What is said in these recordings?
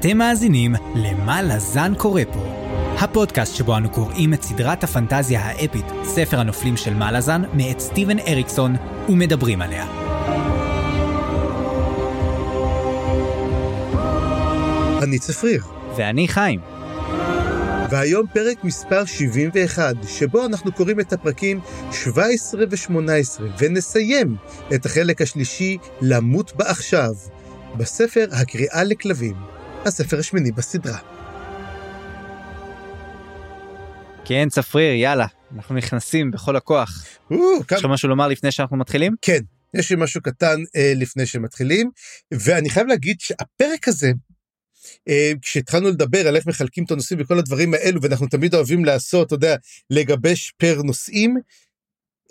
אתם מאזינים ל"מה לזן קורא פה", הפודקאסט שבו אנו קוראים את סדרת הפנטזיה האפית, ספר הנופלים של מה לזן, מאת סטיבן אריקסון, ומדברים עליה. אני צפריר, ואני חיים. והיום פרק מספר 71, שבו אנחנו קוראים את הפרקים 17 ו-18, ונסיים את החלק השלישי, למות בעכשיו, בספר הקריאה לכלבים, הספר השמיני בסדרה. כן, צפריר, יאללה, אנחנו נכנסים בכל הכוח. יש לך משהו לומר לפני שאנחנו מתחילים? כן, יש לי משהו קטן אה, לפני שמתחילים, ואני חייב להגיד שהפרק הזה, אה, כשהתחלנו לדבר על איך מחלקים את הנושאים וכל הדברים האלו, ואנחנו תמיד אוהבים לעשות, אתה יודע, לגבש פר נושאים,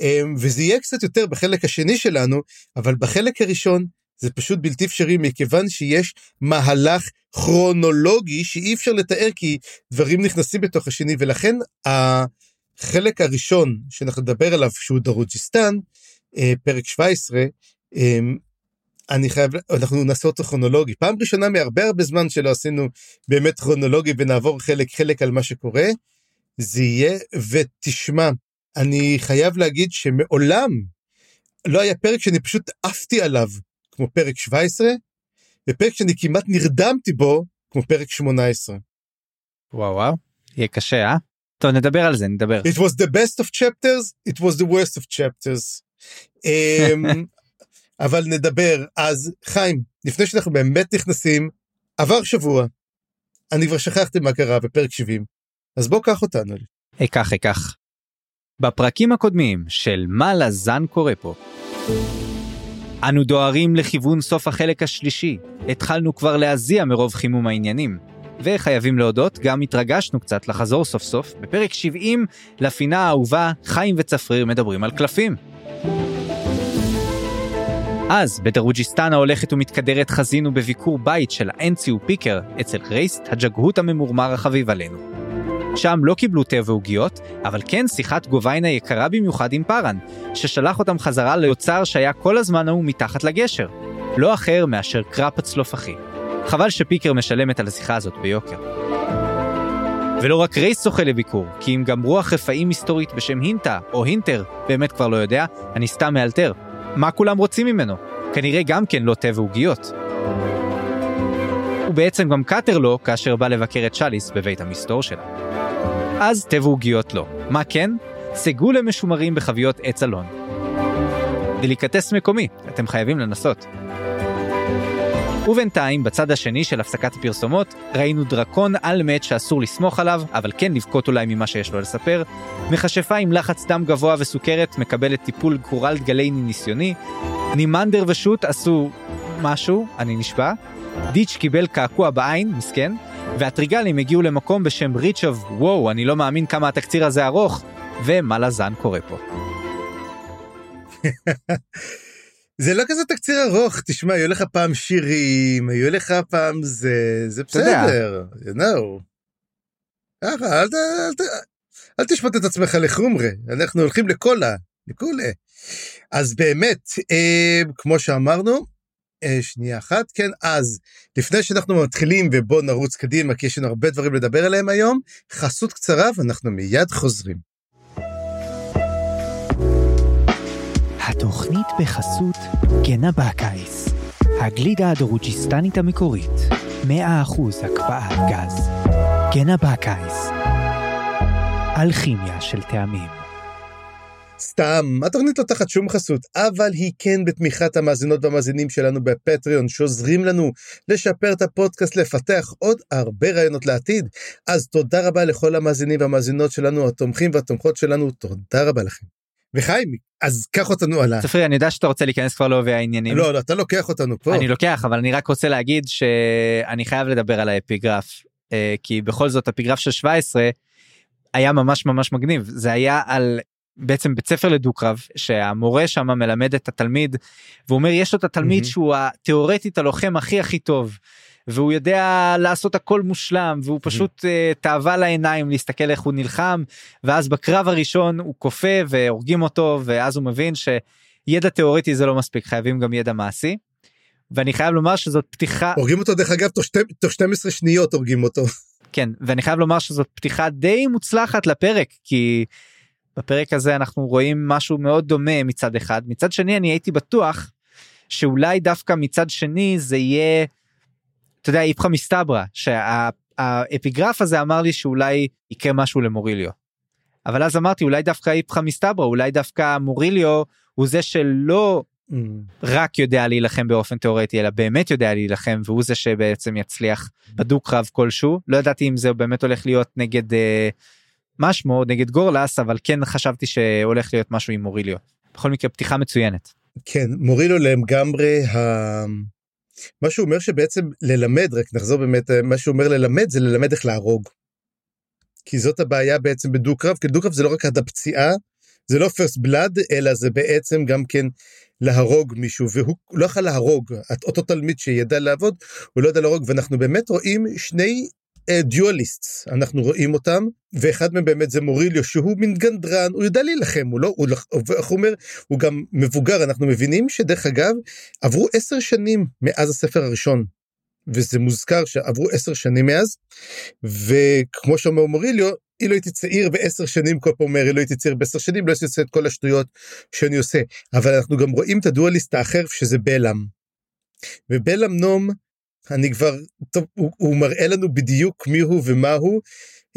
אה, וזה יהיה קצת יותר בחלק השני שלנו, אבל בחלק הראשון זה פשוט בלתי אפשרי, מכיוון שיש מהלך כרונולוגי שאי אפשר לתאר כי דברים נכנסים בתוך השני, ולכן החלק הראשון שאנחנו נדבר עליו, שהוא דרוג'יסטן, אה, פרק 17, אה, אני חייב, אנחנו נעשה אותו כרונולוגי. פעם ראשונה מהרבה הרבה זמן שלא עשינו באמת כרונולוגי ונעבור חלק חלק על מה שקורה, זה יהיה, ותשמע, אני חייב להגיד שמעולם לא היה פרק שאני פשוט עפתי עליו כמו פרק 17, ופרק שאני כמעט נרדמתי בו כמו פרק 18. וואו וואו, יהיה קשה, אה? טוב, נדבר על זה, נדבר. It was the best of chapters, it was the worst of chapters. אמ, אבל נדבר. אז חיים, לפני שאנחנו באמת נכנסים, עבר שבוע, אני כבר שכחתי מה קרה בפרק 70, אז בוא קח אותנו. אקח אקח. בפרקים הקודמים של מה לזן קורא פה. אנו דוהרים לכיוון סוף החלק השלישי, התחלנו כבר להזיע מרוב חימום העניינים. וחייבים להודות, גם התרגשנו קצת לחזור סוף סוף, בפרק 70 לפינה האהובה, חיים וצפריר מדברים על קלפים. אז, בדרוג'יסטן ההולכת ומתקדרת חזינו בביקור בית של האנציו פיקר אצל רייסט, הג'גהות הממורמר החביב עלינו. שם לא קיבלו תה ועוגיות, אבל כן שיחת גוביינה יקרה במיוחד עם פארן, ששלח אותם חזרה ליוצר שהיה כל הזמן ההוא מתחת לגשר. לא אחר מאשר קראפ הצלופחי. חבל שפיקר משלמת על השיחה הזאת ביוקר. ולא רק רייס זוכה לביקור, כי אם גם רוח רפאים מסתורית בשם הינטה, או הינטר, באמת כבר לא יודע, אני סתם מאלתר. מה כולם רוצים ממנו? כנראה גם כן לא תה ועוגיות. ובעצם גם קאטר לא, כאשר בא לבקר את שליס בבית המסתור שלה. אז תה ועוגיות לא. מה כן? סגולה משומרים בחביות עץ אלון. דליקטס מקומי, אתם חייבים לנסות. ובינתיים, בצד השני של הפסקת הפרסומות, ראינו דרקון על מת שאסור לסמוך עליו, אבל כן לבכות אולי ממה שיש לו לספר, מכשפה עם לחץ דם גבוה וסוכרת מקבלת טיפול קורל גלייני ניסיוני, נימנדר ושות עשו משהו, אני נשבע, דיץ' קיבל קעקוע בעין, מסכן, והטריגלים הגיעו למקום בשם ריצ'וב, וואו, אני לא מאמין כמה התקציר הזה ארוך, ומה לזן קורה פה. זה לא כזה תקציר ארוך, תשמע, היו לך פעם שירים, היו לך פעם זה, זה. בסדר, you know. ככה, אל, אל, ת- אל תשפוט את עצמך לחומרה, אנחנו הולכים לקולה, לקולה. אז באמת, אה, כמו שאמרנו, שנייה אחת, כן, אז לפני שאנחנו מתחילים ובואו נרוץ קדימה, כי יש לנו הרבה דברים לדבר עליהם היום, חסות קצרה ואנחנו מיד חוזרים. התוכנית בחסות גנה בקיס, הגלידה הדרוג'יסטנית המקורית, 100% הקפאת גז. גנה בקיס, אלכימיה של טעמים. סתם, התוכנית לא תחת שום חסות, אבל היא כן בתמיכת המאזינות והמאזינים שלנו בפטריון, שעוזרים לנו לשפר את הפודקאסט, לפתח עוד הרבה רעיונות לעתיד. אז תודה רבה לכל המאזינים והמאזינות שלנו, התומכים והתומכות שלנו, תודה רבה לכם. וחיים, אז קח אותנו על ה... צפרי, אני יודע שאתה רוצה להיכנס כבר לעובי העניינים. לא, לא, אתה לוקח אותנו פה. אני לוקח, אבל אני רק רוצה להגיד שאני חייב לדבר על האפיגרף, אה, כי בכל זאת אפיגרף של 17 היה ממש ממש מגניב. זה היה על בעצם בית ספר לדו-קרב, שהמורה שם מלמד את התלמיד, והוא אומר יש לו את התלמיד מהמם. שהוא התיאורטית הלוחם הכי הכי טוב. והוא יודע לעשות הכל מושלם והוא פשוט אה, תאווה לעיניים להסתכל איך הוא נלחם ואז בקרב הראשון הוא כופה והורגים אותו ואז הוא מבין שידע תיאורטי זה לא מספיק חייבים גם ידע מעשי. ואני חייב לומר שזאת פתיחה הורגים אותו דרך אגב תוך, שתי, תוך 12 שניות הורגים אותו. כן ואני חייב לומר שזאת פתיחה די מוצלחת לפרק כי בפרק הזה אנחנו רואים משהו מאוד דומה מצד אחד מצד שני אני הייתי בטוח שאולי דווקא מצד שני זה יהיה אתה יודע איפכא מסתברא שהאפיגרף הזה אמר לי שאולי יקרה משהו למוריליו. אבל אז אמרתי אולי דווקא איפכא מסתברא אולי דווקא מוריליו הוא זה שלא Mm. רק יודע להילחם באופן תיאורטי אלא באמת יודע להילחם והוא זה שבעצם יצליח בדו קרב כלשהו לא ידעתי אם זה באמת הולך להיות נגד אה, מה שמו נגד גורלס אבל כן חשבתי שהולך להיות משהו עם מוריליו. בכל מקרה פתיחה מצוינת. כן מורילו לגמרי ה... מה שהוא אומר שבעצם ללמד רק נחזור באמת מה שהוא אומר ללמד זה ללמד איך להרוג. כי זאת הבעיה בעצם בדו קרב כי דו קרב זה לא רק עד הפציעה זה לא פרסט בלאד אלא זה בעצם גם כן להרוג מישהו והוא לא יכול להרוג אותו תלמיד שידע לעבוד הוא לא יודע להרוג ואנחנו באמת רואים שני דיואליסט אנחנו רואים אותם ואחד מהם באמת זה מוריליו שהוא מין גנדרן הוא יודע להילחם הוא לא הוא, איך הוא אומר הוא גם מבוגר אנחנו מבינים שדרך אגב עברו עשר שנים מאז הספר הראשון וזה מוזכר שעברו עשר שנים מאז וכמו שאומר מוריליו אילו הייתי צעיר בעשר שנים כל פעם אומר אילו הייתי צעיר בעשר שנים לא הייתי עושה את כל השטויות שאני עושה אבל אנחנו גם רואים את הדואליסט האחר שזה בלאם. ובלאם נום אני כבר טוב הוא, הוא מראה לנו בדיוק מי הוא ומה הוא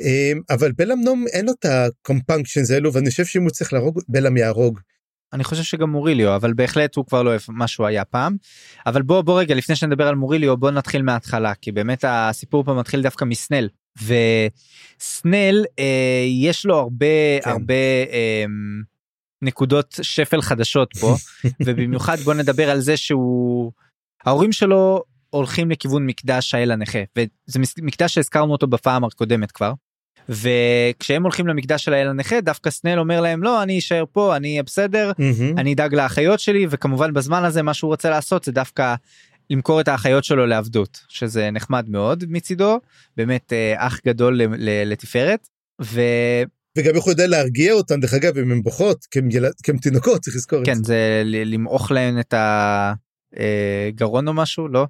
אמ, אבל בלאם נום אין לו את הקומפנקשנס האלו ואני חושב שאם הוא צריך להרוג בלאם יהרוג. אני חושב שגם מוריליו אבל בהחלט הוא כבר לא אוהב מה שהוא היה פעם אבל בוא בוא רגע לפני שנדבר על מוריליו בוא נתחיל מההתחלה כי באמת הסיפור פה מתחיל דווקא מסנל וסנל אה, יש לו הרבה כן. הרבה אה, נקודות שפל חדשות פה ובמיוחד בוא נדבר על זה שהוא ההורים שלו הולכים לכיוון מקדש האל הנכה וזה מקדש שהזכרנו אותו בפעם הקודמת כבר. וכשהם הולכים למקדש של האל הנכה דווקא סנל אומר להם לא אני אשאר פה אני אהיה בסדר Mm-hmm. אני אדאג לאחיות שלי וכמובן בזמן הזה מה שהוא רוצה לעשות זה דווקא למכור את האחיות שלו לעבדות שזה נחמד מאוד מצידו באמת אה, אח גדול לתפארת. ו... וגם איך הוא יודע להרגיע אותן דרך אגב אם הן בוכות כי הם תינוקות צריך לזכור את כן זה. זה ל- למעוך להן את הגרון או משהו לא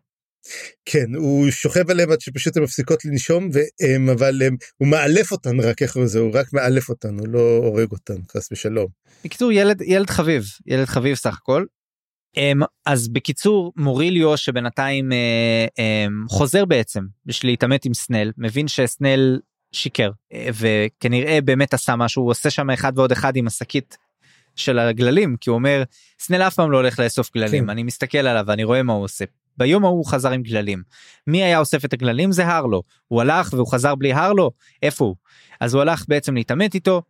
כן הוא שוכב עליהם עד שפשוט הן מפסיקות לנשום והם אבל הם, הוא מאלף אותן רק איך זה הוא רק מאלף אותן הוא לא הורג אותן חס ושלום. בקיצור ילד ילד חביב ילד חביב סך הכל. אמ, אז בקיצור מוריליו שבינתיים אה, אמ, חוזר בעצם בשביל להתעמת עם סנל מבין שסנל שיקר אה, וכנראה באמת עשה משהו הוא עושה שם אחד ועוד אחד עם השקית של הגללים כי הוא אומר סנל אף פעם לא הולך לאסוף גללים כן. אני מסתכל עליו ואני רואה מה הוא עושה. ביום ההוא הוא חזר עם גללים. מי היה אוסף את הגללים זה הרלו. הוא הלך והוא חזר בלי הרלו איפה הוא? אז הוא הלך בעצם להתעמת איתו.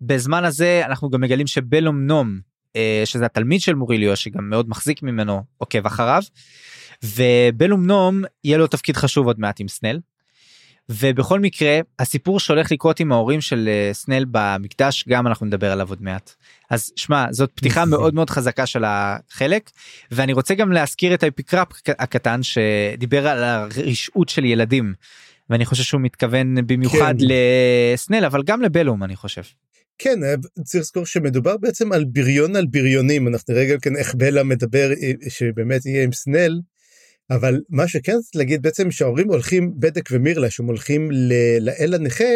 בזמן הזה אנחנו גם מגלים שבלום נום אה, שזה התלמיד של מוריליו שגם מאוד מחזיק ממנו עוקב אחריו. ובלום נום יהיה לו תפקיד חשוב עוד מעט עם סנל. ובכל מקרה הסיפור שהולך לקרות עם ההורים של אה, סנל במקדש גם אנחנו נדבר עליו עוד מעט. אז שמע זאת פתיחה. מאוד מאוד חזקה של החלק ואני רוצה גם להזכיר את האפיגרף הקטן שדיבר על הרשעות של ילדים. ואני חושב שהוא מתכוון במיוחד כן. לסנל אבל גם לבלום אני חושב. כן אה, צריך לזכור שמדובר בעצם על בריון על בריונים אנחנו נראה גם כן איך בלה מדבר אה, שבאמת יהיה עם סנל. אבל מה שכן להגיד בעצם שההורים הולכים בדק ומירלה שהם הולכים ל- לאל הנכה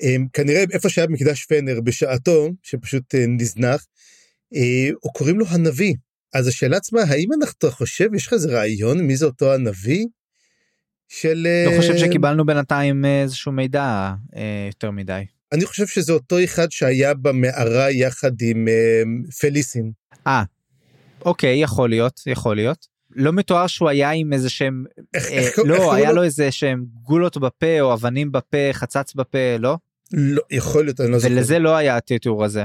הם כנראה איפה שהיה מקדש פנר בשעתו שפשוט אה, נזנח אה, או קוראים לו הנביא אז השאלה עצמה האם אנחנו חושב יש לך איזה רעיון מי זה אותו הנביא. של לא חושב אה, שקיבלנו בינתיים אה, איזשהו מידע אה, יותר מדי. אני חושב שזה אותו אחד שהיה במערה יחד עם אה, פליסין. אוקיי יכול להיות יכול להיות. לא מתואר שהוא היה עם איזה שהם איך- אה, איך- איך לא קוראים היה לו? איזה שהם גולות בפה או אבנים בפה חצץ בפה לא לא, יכול להיות, אני לא זוכר. ולזה לא היה התיאור הזה.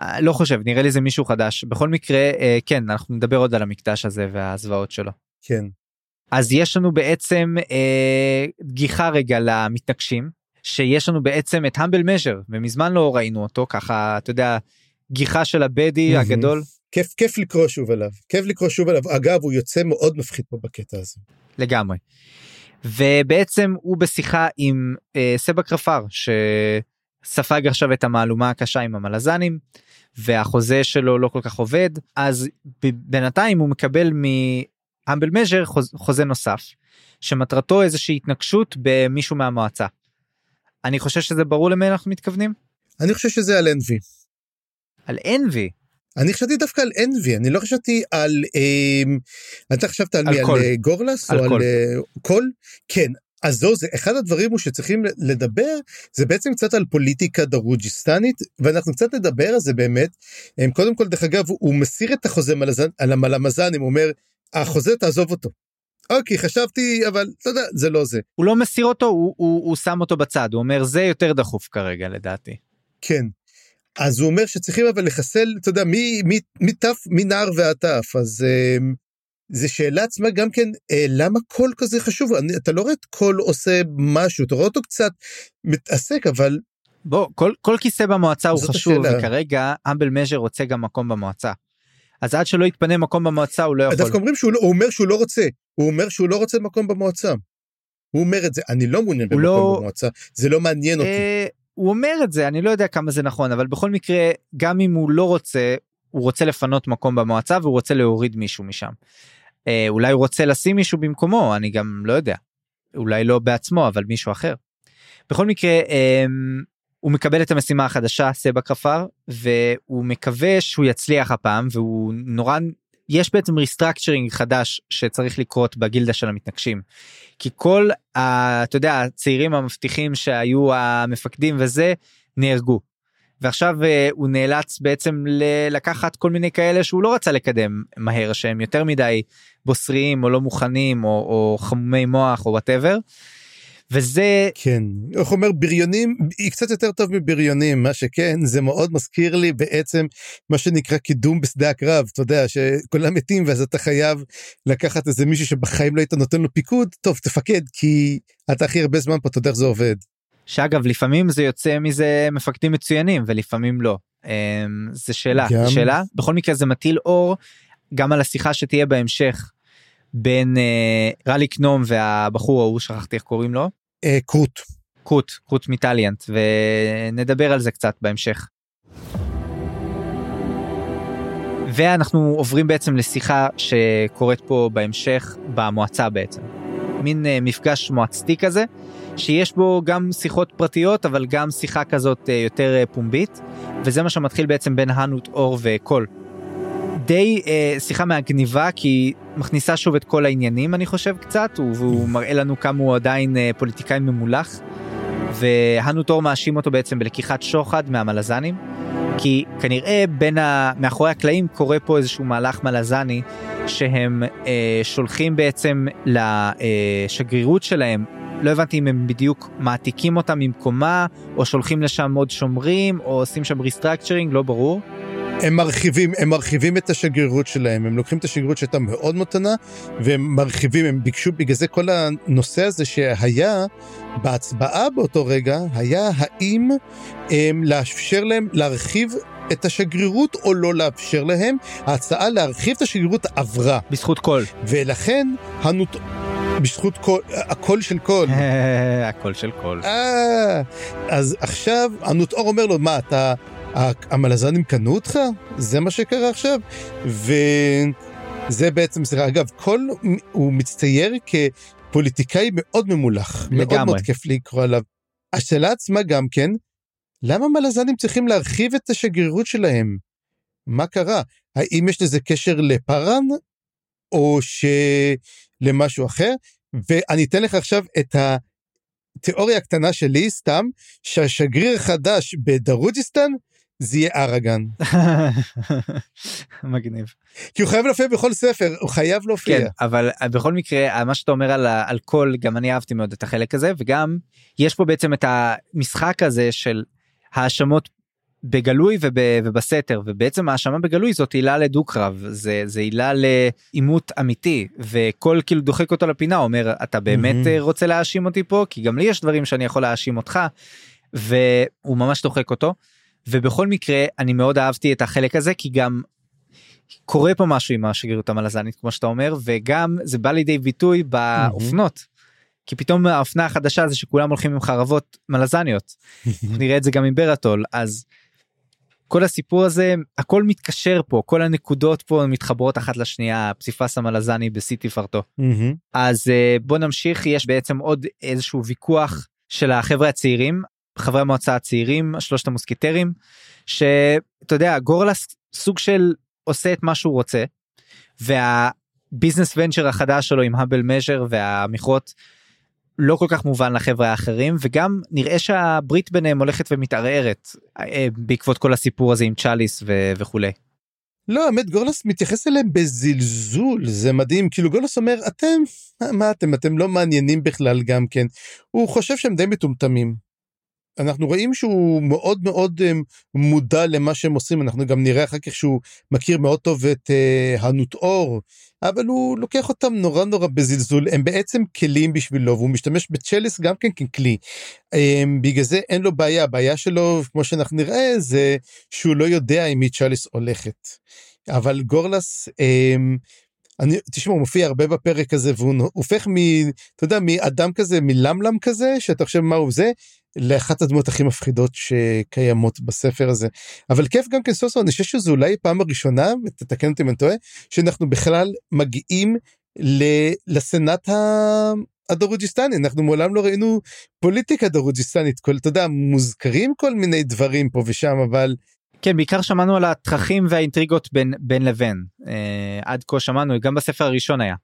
אה, לא חושב נראה לי זה מישהו חדש בכל מקרה אה, כן אנחנו נדבר עוד על המקדש הזה והזוועות שלו. כן. אז יש לנו בעצם אה, גיחה רגע למתנגשים שיש לנו בעצם את המבל מז'ר ומזמן לא ראינו אותו ככה אתה יודע גיחה של הבדי מהמם. הגדול כיף, כיף לקרוא שוב עליו. כיף לקרוא שוב עליו. אגב, הוא יוצא מאוד מפחיד פה בקטע הזה. לגמרי. ובעצם הוא בשיחה עם אה, סבא קרפר שספג עכשיו את המהלומה הקשה עם המלזנים והחוזה שלו לא כל כך עובד אז בינתיים הוא מקבל מהמבל מז'ר חוזה נוסף שמטרתו איזושהי התנגשות במישהו מהמועצה. אני חושב שזה ברור למי אנחנו מתכוונים. אני חושב שזה על אנבי. על אנבי. אני חשבתי דווקא על אנבי אני לא חשבתי על אה, אתה חשבת על, על מי על אה, גורלס על או קול. על אה, קול כן אז זו זה אחד הדברים הוא שצריכים לדבר זה בעצם קצת על פוליטיקה דרוג'יסטנית ואנחנו קצת נדבר על זה באמת. קודם כל דרך אגב הוא מסיר את החוזה מלזן, על המלמזנים הוא אומר החוזה תעזוב אותו. אוקיי חשבתי אבל אתה יודע זה לא זה. הוא לא מסיר אותו הוא, הוא, הוא שם אותו בצד הוא אומר זה יותר דחוף כרגע לדעתי. כן. אז הוא אומר שצריכים אבל לחסל אתה יודע מי מי מי תף מנער ועד תף אז. זה שאלה עצמה גם כן אה, למה קול כזה חשוב אני, אתה לא רואה את קול עושה משהו אתה רואה אותו קצת מתעסק אבל. בוא כל כל כיסא במועצה הוא חשוב השאלה. וכרגע אמבל מז'ר רוצה גם מקום במועצה. אז עד שלא יתפנה מקום במועצה הוא לא יכול. דווקא אומרים שהוא לא, הוא אומר שהוא לא רוצה הוא אומר שהוא לא רוצה מקום במועצה. הוא אומר את זה אני לא מעוניין במקום לא... במועצה זה לא מעניין אותי. הוא אומר את זה אני לא יודע כמה זה נכון אבל בכל מקרה גם אם הוא לא רוצה הוא רוצה לפנות מקום במועצה והוא רוצה להוריד מישהו משם. אה, אולי הוא רוצה לשים מישהו במקומו אני גם לא יודע. אולי לא בעצמו אבל מישהו אחר. בכל מקרה אה, הוא מקבל את המשימה החדשה סבא כפר והוא מקווה שהוא יצליח הפעם והוא נורא יש בעצם restructuring חדש שצריך לקרות בגילדה של המתנגשים. כי כל ה, אתה יודע הצעירים המבטיחים שהיו המפקדים וזה נהרגו. ועכשיו אה, הוא נאלץ בעצם לקחת כל מיני כאלה שהוא לא רצה לקדם מהר שהם יותר מדי בוסריים או לא מוכנים או, או חמומי מוח או whatever. וזה כן. איך אומר בריונים היא קצת יותר טוב מבריונים מה שכן זה מאוד מזכיר לי בעצם מה שנקרא קידום בשדה הקרב. אתה יודע שכולם מתים ואז אתה חייב לקחת איזה מישהו שבחיים לא היית נותן לו פיקוד. טוב תפקד כי אתה הכי הרבה זמן פה אתה יודע איך זה עובד. שאגב לפעמים זה יוצא מזה מפקדים מצוינים ולפעמים לא. אמ, זה שאלה. גם... שאלה בכל מקרה זה מטיל אור גם על השיחה שתהיה בהמשך בין uh, רליק נום והבחור ההוא שכחתי איך קוראים לו. Uh, קרוט. קרוט קרוט מטליאנט ונדבר על זה קצת בהמשך. ואנחנו עוברים בעצם לשיחה שקורית פה בהמשך במועצה בעצם. מין uh, מפגש מועצתי כזה שיש בו גם שיחות פרטיות אבל גם שיחה כזאת uh, יותר uh, פומבית וזה מה שמתחיל בעצם בין הנוט אור וקול. די אה, שיחה מהגניבה כי מכניסה שוב את כל העניינים אני חושב קצת והוא מראה לנו כמה הוא עדיין אה, פוליטיקאי ממולח. והנוטור מאשים אותו בעצם בלקיחת שוחד מהמלזנים כי כנראה בין ה... מאחורי הקלעים קורה פה איזשהו מהלך מלזני שהם אה, שולחים בעצם לשגרירות שלהם לא הבנתי אם הם בדיוק מעתיקים אותה ממקומה או שולחים לשם עוד שומרים או עושים שם restructuring לא ברור. הם מרחיבים, הם מרחיבים את השגרירות שלהם, הם לוקחים את השגרירות שהייתה מאוד קטנה, והם מרחיבים, הם ביקשו, בגלל זה כל הנושא הזה שהיה בהצבעה באותו רגע, היה האם הם, לאפשר להם להרחיב את השגרירות או לא לאפשר להם, ההצעה להרחיב את השגרירות עברה. בזכות קול. ולכן הנוט... בזכות קול, הקול של קול. הקול של קול. אה, אז עכשיו הנוטאור אומר לו, מה, אתה המלזנים קנו אותך? זה מה שקרה עכשיו? וזה בעצם, זה אגב, כל, הוא מצטייר כפוליטיקאי מאוד ממולח. לגמרי. מאוד מאוד כיף לקרוא עליו. השאלה עצמה גם כן, למה מלזנים צריכים להרחיב את השגרירות שלהם? מה קרה? האם יש לזה קשר לפארן? או שלמשהו אחר? ואני אתן לך עכשיו את התיאוריה הקטנה שלי סתם, שהשגריר החדש בדרוג'יסטן זה יהיה אראגן. מגניב. כי הוא חייב להופיע בכל ספר, הוא חייב להופיע. כן, אבל בכל מקרה, מה שאתה אומר על, על כל, גם אני אהבתי מאוד את החלק הזה, וגם יש פה בעצם את המשחק הזה של האשמות בגלוי וב, ובסתר, ובעצם האשמה בגלוי זאת עילה לדו-קרב, זה, זה עילה לעימות אמיתי, וכל כאילו דוחק אותו לפינה, אומר, אתה באמת mm-hmm. רוצה להאשים אותי פה? כי גם לי יש דברים שאני יכול להאשים אותך, והוא ממש דוחק אותו. ובכל מקרה אני מאוד אהבתי את החלק הזה כי גם קורה פה משהו עם השגרירות המלזנית כמו שאתה אומר וגם זה בא לידי ביטוי באופנות. כי פתאום האופנה החדשה זה שכולם הולכים עם חרבות מלזניות נראה את זה גם עם ברטול אז כל הסיפור הזה הכל מתקשר פה כל הנקודות פה מתחברות אחת לשנייה פסיפס המלזני בשיא תפארתו מהמם. אז אה, בוא נמשיך יש בעצם עוד איזשהו ויכוח של החבר'ה הצעירים חברי המועצה הצעירים שלושת המוסקיטרים שאתה יודע גורלס סוג של עושה את מה שהוא רוצה והביזנס ונצ'ר החדש שלו עם האבל מז'ר והמכרות לא כל כך מובן לחבר'ה האחרים וגם נראה שהברית ביניהם הולכת ומתערערת אה, בעקבות כל הסיפור הזה עם צ'אליס ו- וכולי. לא, האמת, גורלס מתייחס אליהם בזלזול, זה מדהים, כאילו גורלס אומר, אתם, מה אתם, אתם לא מעניינים בכלל גם כן. הוא חושב שהם די מטומטמים. אנחנו רואים שהוא מאוד מאוד um, מודע למה שהם עושים, אנחנו גם נראה אחר כך שהוא מכיר מאוד טוב את uh, הנות אור, אבל הוא לוקח אותם נורא נורא בזלזול, הם בעצם כלים בשבילו, והוא משתמש בצ'ליס גם כן ככלי. Um, בגלל זה אין לו בעיה, הבעיה שלו, כמו שאנחנו נראה, זה שהוא לא יודע עם מי צ'ליס הולכת. אבל גורלס, um, אני, תשמע, הוא מופיע הרבה בפרק הזה, והוא הופך מ... אתה יודע, מאדם כזה, מלמלם כזה, שאתה חושב מה הוא זה, לאחת הדמות הכי מפחידות שקיימות בספר הזה. אבל כיף גם כן סוף, אני חושב שזו אולי פעם הראשונה, ותתקן אותי אם אני טועה, שאנחנו בכלל מגיעים ל... לסנאט ה... הדרוג'יסטני, אנחנו מעולם לא ראינו פוליטיקה דרוג'יסטנית, כל, אתה יודע, מוזכרים כל מיני דברים פה ושם, אבל כן בעיקר שמענו על התככים והאינטריגות בין בין לבין אה, עד כה שמענו גם בספר הראשון היה.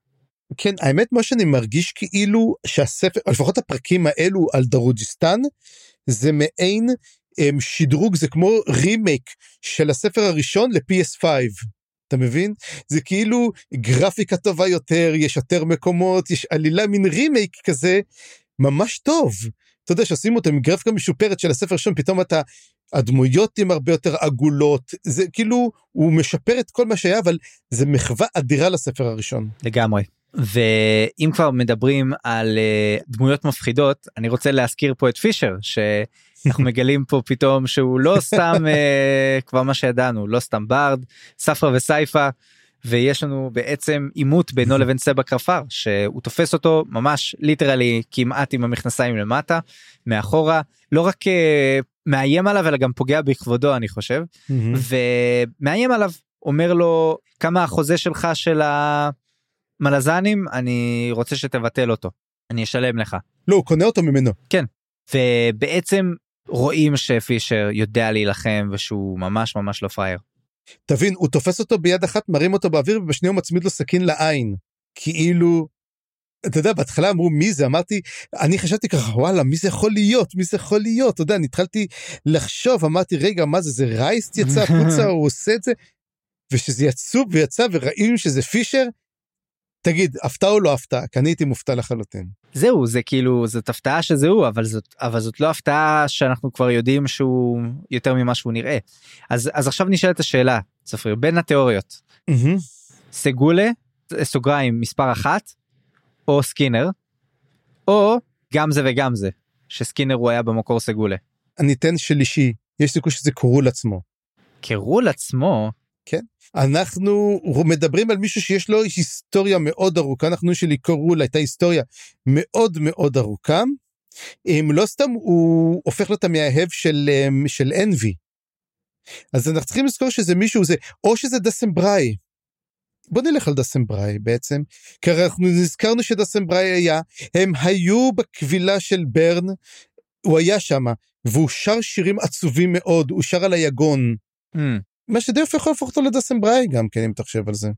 כן, האמת מה שאני מרגיש כאילו שהספר, לפחות הפרקים האלו על דרוג'יסטן, זה מעין הם, שדרוג, זה כמו רימייק של הספר הראשון ל-PS5. אתה מבין? זה כאילו גרפיקה טובה יותר, יש יותר מקומות, יש עלילה מין רימייק כזה, ממש טוב. אתה יודע שעושים אותו עם גרפיקה משופרת של הספר הראשון, פתאום אתה, הדמויות הן הרבה יותר עגולות, זה כאילו, הוא משפר את כל מה שהיה, אבל זה מחווה אדירה לספר הראשון. לגמרי. ואם כבר מדברים על אה, דמויות מפחידות אני רוצה להזכיר פה את פישר שאנחנו מגלים פה פתאום שהוא לא סתם אה, כבר מה שידענו לא סתם bard ספרא וסייפה ויש לנו בעצם עימות בינו לבין סבא קרפר שהוא תופס אותו ממש ליטרלי כמעט עם המכנסיים למטה מאחורה לא רק uh, מאיים עליו אלא גם פוגע בכבודו אני חושב. ומאיים עליו אומר לו כמה החוזה שלך של המלזנים? אני רוצה שתבטל אותו. אני אשלם לך. לא, הוא קונה אותו ממנו. ובעצם רואים שפישר יודע להילחם ושהוא ממש ממש לא פראייר. תבין, הוא תופס אותו ביד אחת, מרים אותו באוויר, ובשנייה הוא מצמיד לו סכין לעין. כאילו, אתה יודע, בהתחלה אמרו מי זה, אמרתי, אני חשבתי ככה, וואלה, מי זה יכול להיות? מי זה יכול להיות? אתה יודע, אני התחלתי לחשוב, אמרתי, רגע, מה זה, זה רייסט יצא החוצה, הוא עושה את זה? וכשזה יצאו ויצא וראינו שזה פישר, תגיד, הפתעה או לא הפתעה? כי אני הייתי מופתע לחלוטין. זהו זה כאילו זאת הפתעה שזה הוא אבל זאת אבל זאת לא הפתעה שאנחנו כבר יודעים שהוא יותר ממה שהוא נראה. אז אז עכשיו נשאלת השאלה צפריר בין התיאוריות מהמם. סגולה סוגריים מספר אחת או סקינר או גם זה וגם זה שסקינר הוא היה במקור סגולה. אני אתן שלישי, יש סיכוי שזה קורול עצמו. קרול עצמו אנחנו מדברים על מישהו שיש לו היסטוריה מאוד ארוכה, אנחנו שלי קורול הייתה היסטוריה מאוד מאוד ארוכה. אם לא סתם הוא הופך להיות המאהב של, אמ, של אנבי. אז אנחנו צריכים לזכור שזה מישהו זה או שזה דסמבראי. בוא נלך על דסמבראי בעצם כי אנחנו נזכרנו שדסמבראי היה הם היו בקבילה של ברן הוא היה שם והוא שר שירים עצובים מאוד הוא שר על היגון Hmm. מה שדי יכול להפוך אותו לדסמבראי גם כן אם תחשב על זה.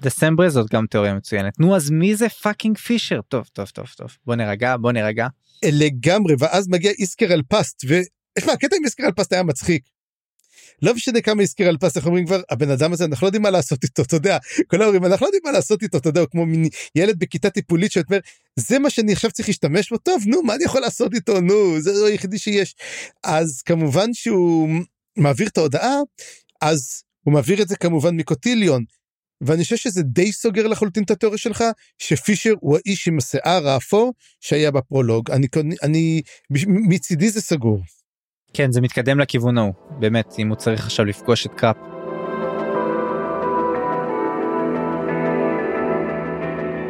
דסמברה זאת גם תיאוריה מצוינת. נו אז מי זה fucking פישר? טוב טוב טוב טוב. בוא נרגע בוא נרגע. לגמרי ואז מגיע איסקרל פסט ואיך מה הקטע עם איסקרל פסט היה מצחיק. לא משנה כמה איסקרל פסט אנחנו אומרים כבר הבן אדם הזה אנחנו לא יודעים מה לעשות איתו אתה יודע. כל ההורים אנחנו לא יודעים מה לעשות איתו אתה יודע הוא כמו מין ילד בכיתה טיפולית שאומר זה מה שאני עכשיו צריך להשתמש בו? טוב נו מה אני יכול לעשות איתו? נו זה היחידי שיש. אז כמובן שהוא מעביר את ההודעה אז הוא מעביר את זה כמובן מקוטיליון. ואני חושב שזה די סוגר לחלוטין את התיאוריה שלך שפישר הוא האיש עם השיער האפור שהיה בפרולוג אני אני מצידי זה סגור. כן זה מתקדם לכיוון ההוא באמת אם הוא צריך עכשיו לפגוש את קראפ.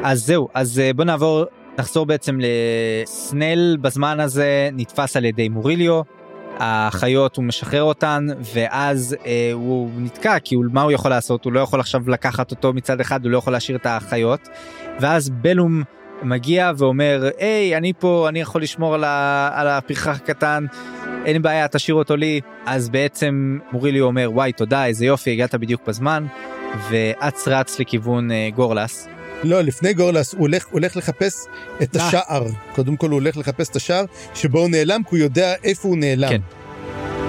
אז זהו אז אה, בוא נעבור נחזור בעצם לסנל בזמן הזה נתפס על ידי מוריליו החיות הוא משחרר אותן ואז אה, הוא נתקע כי הוא, מה הוא יכול לעשות? הוא לא יכול עכשיו לקחת אותו מצד אחד הוא לא יכול להשאיר את החיות ואז בלום מגיע ואומר היי אני פה אני יכול לשמור על, ה, על הפרחח הקטן אין בעיה תשאיר אותו לי. אז בעצם מורילי אומר וואי תודה איזה יופי הגעת בדיוק בזמן. ואץ רץ לכיוון אה, גורלס. לא לפני גורלס הוא הולך, הולך לחפש את אה. השער קודם כל הוא הולך לחפש את השער שבו הוא נעלם כי הוא יודע איפה הוא נעלם. כן.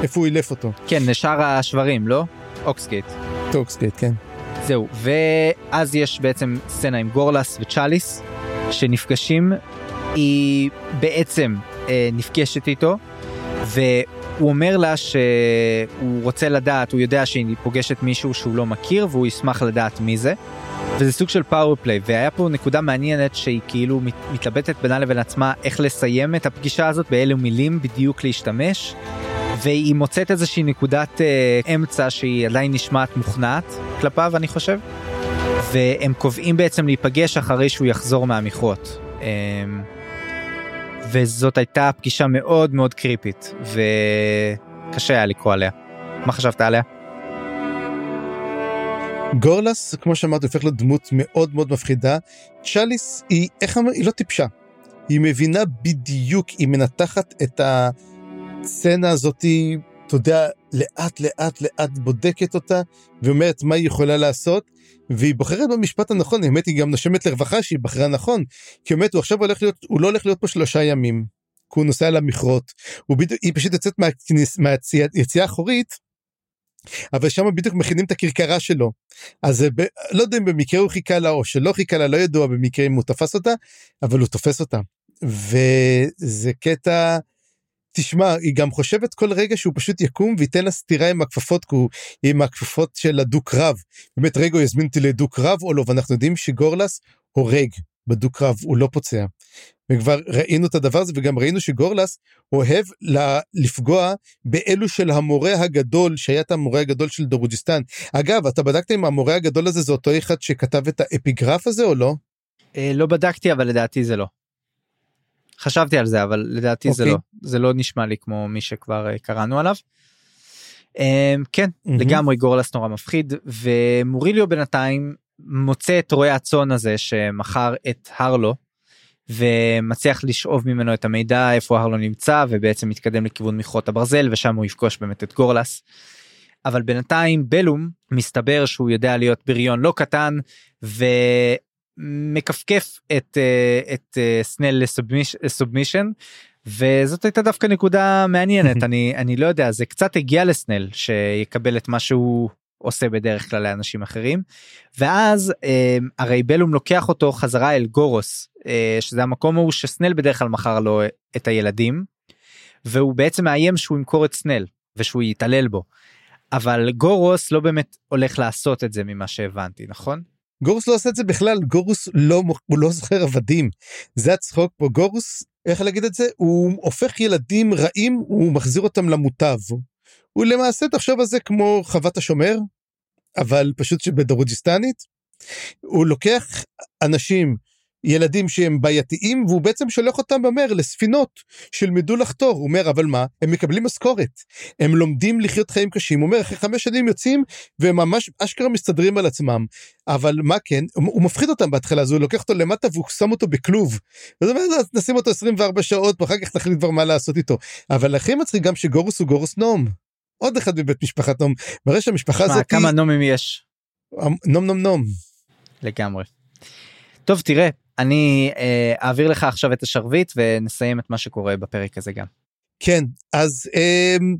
איפה הוא אילף אותו. כן לשער השוורים לא? Ox Gate. Two-Ox Gate כן. זהו ואז יש בעצם סצנה עם גורלס וצ'אליס שנפגשים היא בעצם אה, נפגשת איתו והוא אומר לה שהוא רוצה לדעת הוא יודע שהיא פוגשת מישהו שהוא לא מכיר והוא ישמח לדעת מי זה. וזה סוג של פאוור פליי והיה פה נקודה מעניינת שהיא כאילו מת- מתלבטת בינה לבין עצמה איך לסיים את הפגישה הזאת באילו מילים בדיוק להשתמש. והיא מוצאת איזושהי נקודת אה, אמצע שהיא עדיין נשמעת מוכנעת כלפיו אני חושב. והם קובעים בעצם להיפגש אחרי שהוא יחזור מהמכרות. אה, וזאת הייתה פגישה מאוד מאוד קריפית וקשה היה לקרוא עליה. מה חשבת עליה? גורלס כמו שאמרתי הופך להיות דמות מאוד מאוד מפחידה. צ'אליס היא איך אמר היא לא טיפשה. היא מבינה בדיוק היא מנתחת את הסצנה הזאתי אתה יודע לאט לאט לאט בודקת אותה ואומרת מה היא יכולה לעשות. והיא בוחרת במשפט הנכון האמת היא גם נושמת לרווחה שהיא בחרה נכון כי באמת הוא עכשיו הולך להיות הוא לא הולך להיות פה שלושה ימים. כי הוא נוסע למכרות היא פשוט יוצאת מהיציאה האחורית. אבל שם בדיוק מכינים את הכרכרה שלו. אז ב... לא יודע אם במקרה הוא חיכה לה או שלא חיכה לה, לא ידוע במקרה אם הוא תפס אותה, אבל הוא תופס אותה. וזה קטע, תשמע, היא גם חושבת כל רגע שהוא פשוט יקום וייתן לה סטירה עם הכפפות, כי הוא עם הכפפות של הדו-קרב. באמת רגע הוא יזמין אותי לדו-קרב או לא, ואנחנו יודעים שגורלס הורג בדו-קרב, הוא לא פוצע. וכבר ראינו את הדבר הזה וגם ראינו שגורלס אוהב לפגוע באלו של המורה הגדול שהיה את המורה הגדול של דרוג'יסטן. אגב אתה בדקת אם המורה הגדול הזה זה אותו אחד שכתב את האפיגרף הזה או לא? אה, לא בדקתי אבל לדעתי זה לא. חשבתי על זה אבל לדעתי זה אוקיי. לא זה לא נשמע לי כמו מי שכבר אה, קראנו עליו. אה, כן מהמם. לגמרי גורלס נורא מפחיד ומוריליו בינתיים מוצא את רועה הצאן הזה שמכר את הרלו ומצליח לשאוב ממנו את המידע איפה הרלו נמצא ובעצם מתקדם לכיוון מכרות הברזל ושם הוא יפגוש באמת את גורלס. אבל בינתיים בלום מסתבר שהוא יודע להיות בריון לא קטן ומכפכף את, אה, את אה, סנל לסובמישן וזאת הייתה דווקא נקודה מעניינת אני אני לא יודע זה קצת הגיע לסנל שיקבל את מה שהוא עושה בדרך כלל לאנשים אחרים ואז אה, הרי בלום לוקח אותו חזרה אל גורוס אה, שזה המקום ההוא שסנל בדרך כלל מכר לו את הילדים והוא בעצם מאיים שהוא ימכור את סנל ושהוא יתעלל בו. אבל גורוס לא באמת הולך לעשות את זה ממה שהבנתי נכון? גורוס לא עושה את זה בכלל גורוס לא הוא לא זוכר עבדים זה הצחוק פה גורוס איך להגיד את זה הוא הופך ילדים רעים הוא מחזיר אותם למוטב. הוא למעשה תחשוב על זה כמו חוות השומר אבל פשוט שבדרוג'יסטנית. הוא לוקח אנשים ילדים שהם בעייתיים והוא בעצם שולח אותם במר לספינות שילמדו לחתור הוא אומר אבל מה הם מקבלים משכורת הם לומדים לחיות חיים קשים הוא אומר אחרי חמש שנים יוצאים והם ממש אשכרה מסתדרים על עצמם אבל מה כן הוא מפחיד אותם בהתחלה אז הוא לוקח אותו למטה והוא שם אותו בכלוב. "אז נשים אותו 24 שעות ואחר כך נחליט כבר מה לעשות איתו אבל הכי מצחיק גם שגורוס הוא גורוס נום. עוד אחד מבית משפחת נום. מראה שהמשפחה הזאת כמה נומים יש נום נום נום. לגמרי. טוב תראה אני אה, אעביר לך עכשיו את השרביט ונסיים את מה שקורה בפרק הזה גם. כן אז אמ,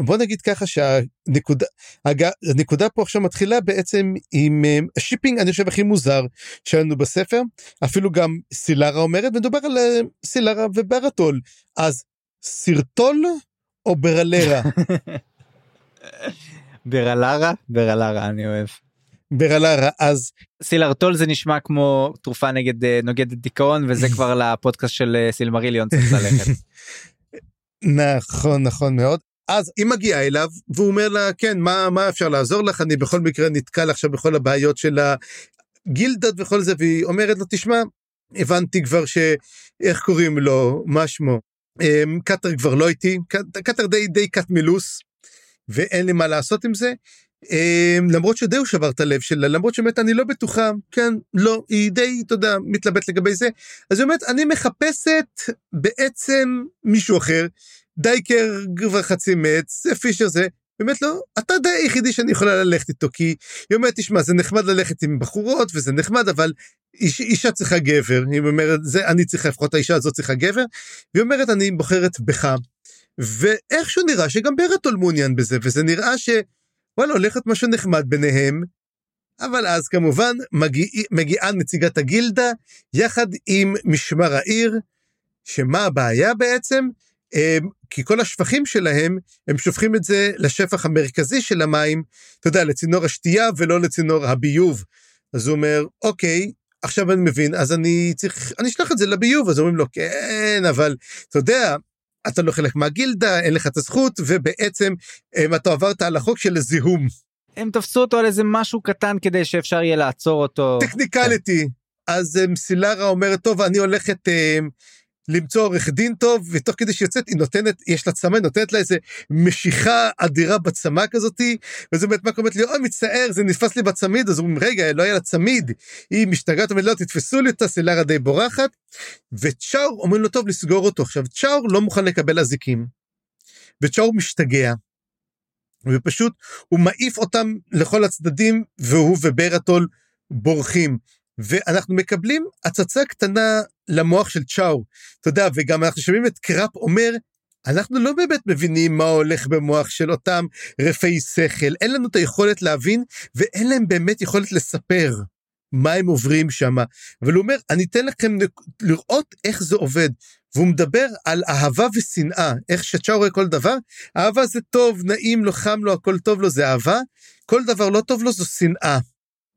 בוא נגיד ככה שהנקודה הג- הנקודה פה עכשיו מתחילה בעצם עם אמ, ה shipping אני חושב הכי מוזר שלנו בספר אפילו גם סילרה אומרת מדובר על אה, סילרה וברטול אז סרטול או ברלרה ברלרה ברלרה אני אוהב. ברלרה אז סילרטול זה נשמע כמו תרופה נגד אה, נוגדת דיכאון וזה כבר לפודקאסט של אה, סילמריליון צריך ללכת. נכון נכון מאוד. אז היא מגיעה אליו והוא אומר לה כן מה מה אפשר לעזור לך? אני בכל מקרה נתקל עכשיו בכל הבעיות של הגילדות וכל זה והיא אומרת לו תשמע הבנתי כבר שאיך קוראים לו? מה שמו? אמ, קטר כבר לא איתי, קטר די די קט מלוס, ואין לי מה לעשות עם זה. אמ, למרות שדי הוא שבר את הלב שלה, למרות שבאמת אני לא בטוחה, כן, לא, היא די, אתה יודע, מתלבט לגבי זה. אז היא אומרת, אני מחפשת בעצם מישהו אחר, דייקר כבר חצי מת, זה פישר זה, באמת לא, אתה די היחידי שאני יכולה ללכת איתו, כי היא אומרת, תשמע, זה נחמד ללכת עם בחורות, וזה נחמד, אבל איש, אישה צריכה גבר, היא אומרת, זה אני צריכה, לפחות האישה הזאת צריכה גבר, והיא אומרת, אני בוחרת בך. ואיכשהו נראה שגם ברטול מעוניין בזה, וזה נראה ש... וואלה, הולכת משהו נחמד ביניהם, אבל אז כמובן מגיע, מגיעה נציגת הגילדה יחד עם משמר העיר, שמה הבעיה בעצם? הם, כי כל השפכים שלהם, הם שופכים את זה לשפח המרכזי של המים, אתה יודע, לצינור השתייה ולא לצינור הביוב. אז הוא אומר, אוקיי, עכשיו אני מבין, אז אני צריך, אני אשלח את זה לביוב, אז אומרים לו, כן, אבל אתה יודע, אתה לא חלק מהגילדה, אין לך את הזכות, ובעצם אתה עברת על החוק של זיהום. הם תפסו אותו על איזה משהו קטן כדי שאפשר יהיה לעצור אותו. טכניקליטי. כן. אז סילרה אומרת, טוב, אני הולכת למצוא עורך דין טוב, ותוך כדי שיוצאת היא נותנת, יש לה צמא, נותנת לה איזה משיכה אדירה בצמא כזאתי, וזה באמת מה קוראת לי, אוי מצטער, זה נתפס לי בצמיד, אז אומרים, רגע, לא היה לה צמיד, היא משתגעת, אומרת, לא, תתפסו לי אותה, סילרה די בורחת, וצ'אור אומרים לו, טוב, לסגור אותו. עכשיו, צ'אור לא מוכן לקבל אזיקים, וצ'אור משתגע, ופשוט הוא מעיף אותם לכל הצדדים, והוא וברטול בורחים. ואנחנו מקבלים הצצה קטנה למוח של צ'או. אתה יודע, וגם אנחנו שומעים את קראפ אומר, אנחנו לא באמת מבינים מה הולך במוח של אותם רפאי שכל, אין לנו את היכולת להבין, ואין להם באמת יכולת לספר מה הם עוברים שם. אבל הוא אומר, אני אתן לכם לראות איך זה עובד. והוא מדבר על אהבה ושנאה, איך שצ'או רואה כל דבר, אהבה זה טוב, נעים לו, חם לו, הכל טוב לו, זה אהבה, כל דבר לא טוב לו זו שנאה.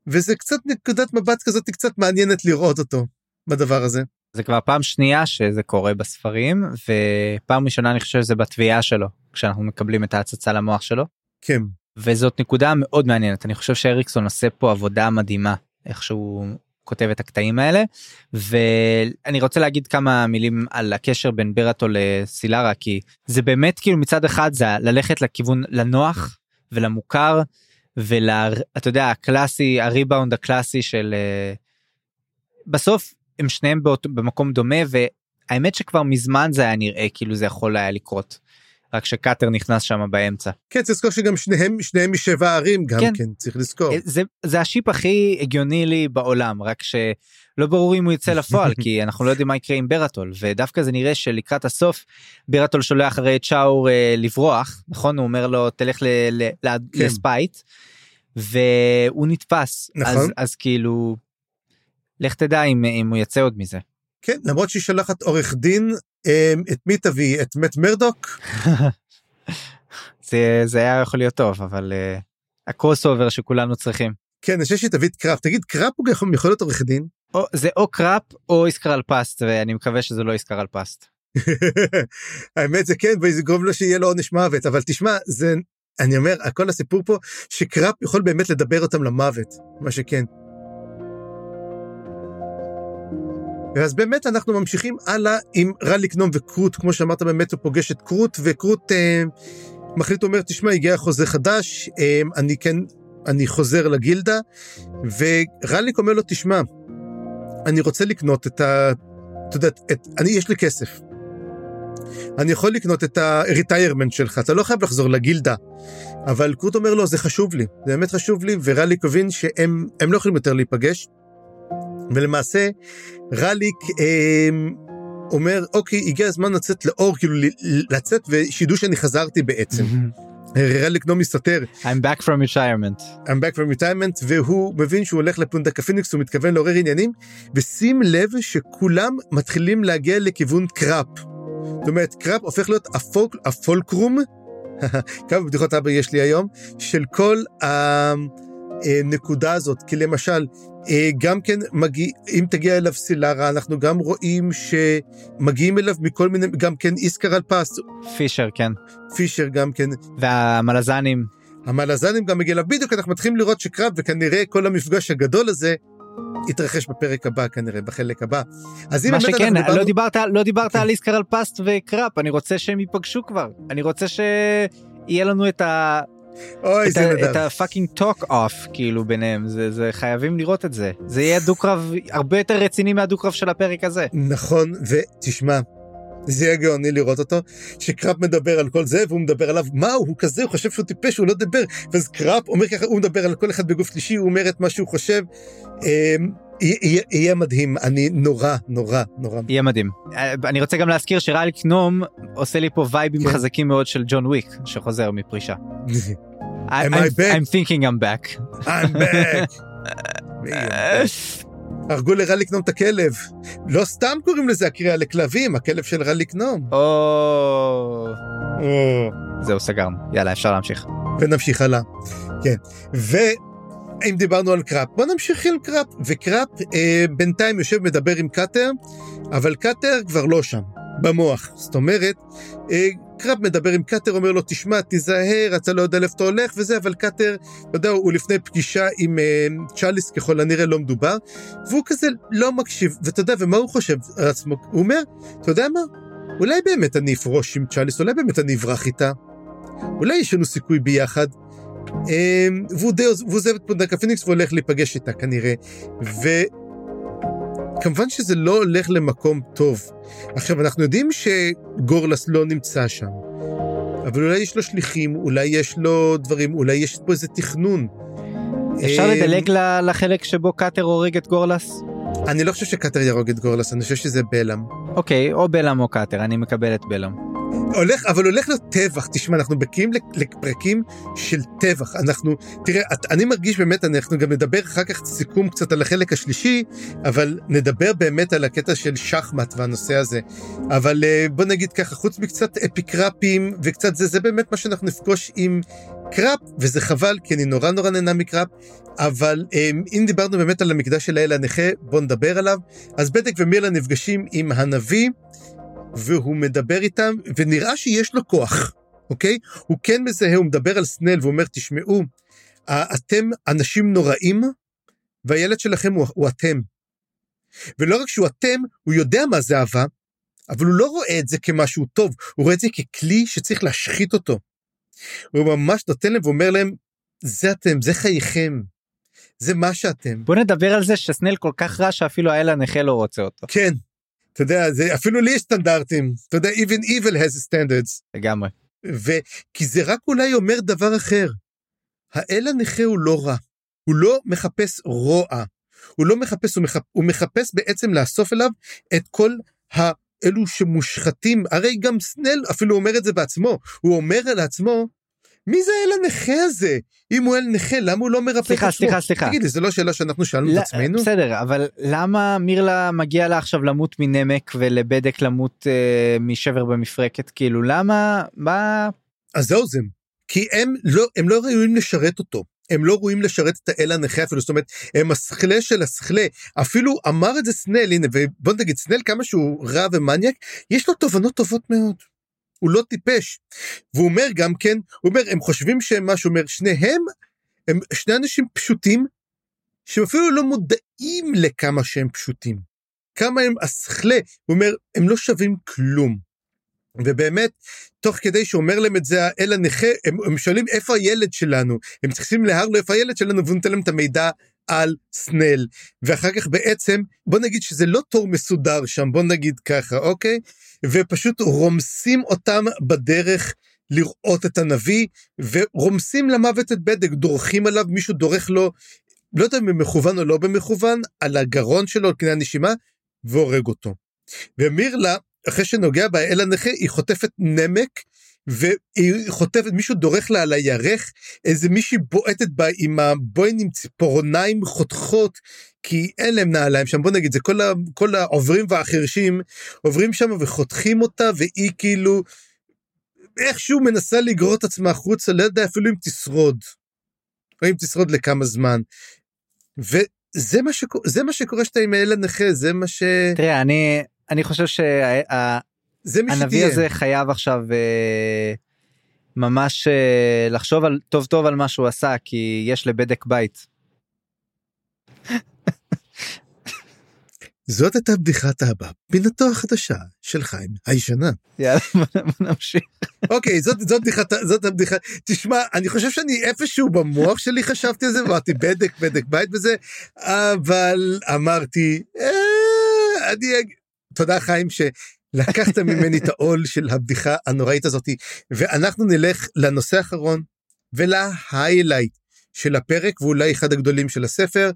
וזה קצת נקודת מבט כזאת קצת מעניינת לראות אותו בדבר הזה. זה כבר פעם שנייה שזה קורה בספרים ופעם ראשונה אני חושב שזה בתביעה שלו כשאנחנו מקבלים את ההצצה למוח שלו. כן. וזאת נקודה מאוד מעניינת אני חושב שאריקסון עושה פה עבודה מדהימה איך שהוא כותב את הקטעים האלה ואני רוצה להגיד כמה מילים על הקשר בין ברטו לסילרה כי זה באמת כאילו מצד אחד זה ללכת לכיוון לנוח ולמוכר ואתה יודע הקלאסי הריבאונד הקלאסי של uh, בסוף הם שניהם באות, במקום דומה והאמת שכבר מזמן זה היה נראה כאילו זה יכול היה לקרות. רק שקאטר נכנס שם באמצע. כן צריך לזכור שגם שניהם שניהם משבע ערים גם כן, כן צריך לזכור. אה, זה, זה השיפ הכי הגיוני לי בעולם רק שלא ברור אם הוא יצא לפועל כי אנחנו לא יודעים מה יקרה עם ברטול ודווקא זה נראה שלקראת הסוף ברטול שולח הרי צ'אור אה, לברוח נכון הוא אומר לו תלך ל, ל, ל, כן. לספייט והוא נתפס נכון. אז, אז כאילו לך תדע אם, אם הוא יצא עוד מזה. כן למרות שהיא שולחת עורך דין אמ, את מי תביא את מאט מרדוק. זה, זה היה יכול להיות טוב אבל אה, ה crossover שכולנו צריכים. כן אני חושב שהיא תביא את קראפ תגיד קראפ הוא יכול, יכול להיות עורך דין. או, זה או קראפ או איסקר על פסט ואני מקווה שזה לא איסקר על פסט. האמת זה כן וזה גורם לו שיהיה לו עונש מוות אבל תשמע זה אני אומר כל הסיפור פה שקראפ יכול באמת לדבר אותם למוות מה שכן. ואז באמת אנחנו ממשיכים הלאה עם רליק נום וקרוט, כמו שאמרת באמת הוא פוגש את קרוט, וקרוט אה, מחליט אומר, תשמע, הגיע חוזה חדש, אה, אני כן, אני חוזר לגילדה, ורליק אומר לו, תשמע, אני רוצה לקנות את ה... אתה יודע, את, אני, יש לי כסף. אני יכול לקנות את ה-retirement שלך, אתה לא חייב לחזור לגילדה. אבל קרוט אומר לו, זה חשוב לי, זה באמת חשוב לי, ורליק הבין שהם לא יכולים יותר להיפגש. ולמעשה רליק אה, אומר אוקיי הגיע הזמן לצאת לאור כאילו לצאת ושידעו שאני חזרתי בעצם. רליק לא מסתתר. I'm back from retirement. I'm back from retirement והוא מבין שהוא הולך לפונדק הפיניקס הוא מתכוון לעורר עניינים ושים לב שכולם מתחילים להגיע לכיוון קראפ. זאת אומרת קראפ הופך להיות ה fulc, ה fulcrum כמה בדיחות אבא יש לי היום של כל הנקודה הזאת כי למשל אה, גם כן מגיע, אם תגיע אליו סילרה, אנחנו גם רואים שמגיעים אליו מכל מיני, גם כן איסקרל פסט. פישר, כן. פישר גם כן. והמלזנים. המלזנים גם מגיע אליו, בדיוק אנחנו מתחילים לראות שקרב, וכנראה כל המפגש הגדול הזה יתרחש בפרק הבא כנראה, בחלק הבא. אז אם מה שכן, אנחנו דיברנו... לא דיברת, לא דיברת כן. על איסקר על פסט וקראפ, אני רוצה שהם ייפגשו כבר. אני רוצה שיהיה לנו את ה... אוי, זה נהדר. את ה-fucking talk off כאילו ביניהם זה זה חייבים לראות את זה זה יהיה דו-קרב הרבה יותר רציני מהדו-קרב של הפרק הזה. נכון, ותשמע, זה יהיה גאוני לראות אותו, שקראפ מדבר על כל זה, והוא מדבר עליו, מה הוא, הוא כזה, הוא חושב שהוא טיפש, הוא לא דיבר, ואז קראפ אומר ככה, הוא מדבר על כל אחד בגוף שלישי, הוא אומר את מה שהוא חושב. אמ, יהיה- מדהים, אני נורא, נורא, נורא. יהיה מדהים. אני רוצה גם להזכיר שרייל קנום עושה לי פה וייבים כן. חזקים מאוד של ג'ון וויק שחוזר מפרישה. I'm, I back? I'm thinking I'm back. I'm back. הרגו לרליק נום את הכלב. לא סתם קוראים לזה הקריאה לכלבים, הכלב של רליק נום. או... זהו סגרנו יאללה אפשר להמשיך. ונמשיך הלאה. כן. ואם דיברנו על קראפ, בוא נמשיך עם קראפ. וקראפ אה, בינתיים יושב מדבר עם קאטר, אבל קאטר כבר לא שם, במוח. זאת אומרת, אה, קראפ מדבר עם קאטר, אומר לו, תשמע, תיזהר, אתה לא יודע לאיפה אתה הולך וזה, אבל קאטר, אתה יודע, הוא לפני פגישה עם אה, צ'אליס, ככל הנראה לא מדובר, והוא כזה לא מקשיב, ואתה יודע, ומה הוא חושב על עצמו? הוא אומר, אתה יודע מה? אולי באמת אני אפרוש עם צ'אליס, אולי באמת אני אברח איתה. אולי יש לנו סיכוי ביחד. אמ, והוא די עוז- והוא עוזב את פונדק הפיניקס והולך להיפגש איתה כנראה. וכמובן שזה לא הולך למקום טוב. עכשיו, אנחנו יודעים שגורלס לא נמצא שם, אבל אולי יש לו שליחים, אולי יש לו דברים, אולי יש פה איזה תכנון. אפשר אמ, לדלג לחלק שבו קאטר הורג את גורלס? אני לא חושב שקאטר יהרוג את גורלס, אני חושב שזה בלאם. אוקיי או בלאם או קאטר אני מקבל את בלאם. הולך, אבל הולך להיות טבח, תשמע, אנחנו לפ- לפרקים של טבח, אנחנו, תראה, אני מרגיש באמת, אנחנו גם נדבר אחר כך סיכום קצת על החלק השלישי, אבל נדבר באמת על הקטע של שחמט והנושא הזה. אבל אה, בוא נגיד ככה, חוץ מקצת אפיקראפים וקצת זה, זה באמת מה שאנחנו נפגוש עם קראפ, וזה חבל, כי אני נורא נורא נהנה מקראפ, אבל אה, אם דיברנו באמת על המקדש של האל הנכה, בוא נדבר עליו. אז בדק ומירלה נפגשים עם הנביא, והוא מדבר איתם, ונראה שיש לו כוח, אוקיי? הוא כן מזהה, הוא מדבר על סנל ואומר, תשמעו, אתם אנשים נוראים, והילד שלכם הוא, הוא אתם. ולא רק שהוא אתם, הוא יודע מה זה אהבה, אבל הוא לא רואה את זה כמשהו טוב, הוא רואה את זה ככלי שצריך להשחית אותו. הוא ממש נותן להם ואומר להם, זה אתם, זה חייכם, זה מה שאתם. בוא נדבר על זה שסנל כל כך רע שאפילו האל הנכה לא רוצה אותו. כן, אתה יודע, זה, אפילו לי יש סטנדרטים, אתה יודע, even evil has standards. לגמרי. וכי זה רק אולי אומר דבר אחר. האל הנכה הוא לא רע, הוא לא מחפש רוע, הוא לא מחפש, הוא, מחפ, הוא מחפש בעצם לאסוף אליו את כל האלו שמושחתים, הרי גם סנל אפילו אומר את זה בעצמו, הוא אומר לעצמו, מי זה האל הנכה הזה? אם הוא אל נכה, למה הוא לא מרפא את סליחה, עצמו? סליחה, סליחה. תגיד לי, זו לא שאלה שאנחנו שאלנו את לא, עצמנו? בסדר אבל למה מירלה מגיע לה עכשיו למות מנמק ולבדק למות אה, משבר במפרקת כאילו למה מה אז זהו זה. כי הם לא, הם לא ראויים לשרת אותו. הם לא ראויים לשרת את האל הנכה אפילו, זאת אומרת, הם השכלה של השכלה. אפילו אמר את זה סנל, הנה, ובוא נגיד, סנל כמה שהוא רע ומניאק, יש לו תובנות טובות מאוד. הוא לא טיפש. והוא אומר גם כן, הוא אומר, הם חושבים שהם משהו, הוא אומר, שניהם, הם שני אנשים פשוטים, שהם אפילו לא מודעים לכמה שהם פשוטים. כמה הם השכלה, הוא אומר, הם לא שווים כלום. ובאמת, תוך כדי שאומר להם את זה האל הנכה, הם, הם שואלים איפה הילד שלנו, הם צריכים להר לו איפה הילד שלנו, והוא נותן להם את המידע על סנל. ואחר כך בעצם, בוא נגיד שזה לא תור מסודר שם, בוא נגיד ככה, אוקיי? ופשוט רומסים אותם בדרך לראות את הנביא, ורומסים למוות את בדק, דורכים עליו, מישהו דורך לו, לא יודע אם במכוון או לא במכוון, על הגרון שלו, על קנה הנשימה, והורג אותו. ומירלה, אחרי שנוגע באל הנכה, היא חוטפת נמק, והיא חוטפת, מישהו דורך לה על הירך, איזה מישהי בועטת בה עם הבוין עם ציפורניים חותכות, כי אין להם נעליים שם, בוא נגיד, זה כל, ה, כל העוברים והחרשים עוברים שם וחותכים אותה, והיא כאילו איכשהו מנסה לגרור את עצמה החוצה, לא יודע אפילו אם תשרוד, או אם תשרוד לכמה זמן. וזה מה, שקור, מה שקורה שאתה עם האל הנכה, זה מה ש... תראה אני אני חושב שהנביא זה מי שתהיה. הזה חייב עכשיו אה, ממש אה, לחשוב על טוב טוב על מה שהוא עשה כי יש לבדק בית. זאת הייתה בדיחת האבא, פינתו החדשה של חיים הישנה. יאללה, בוא נמשיך. אוקיי, זאת, זאת, בדיחת, זאת הבדיחה. תשמע, אני חושב שאני איפשהו במוח שלי חשבתי על זה, ואמרתי בדק, בדק בית בזה, אבל אמרתי, אה, אני... תודה חיים שלקחת ממני את העול של הבדיחה הנוראית הזאתי, ואנחנו נלך לנושא האחרון ולהיילייט של הפרק, ואולי אחד הגדולים של הספר,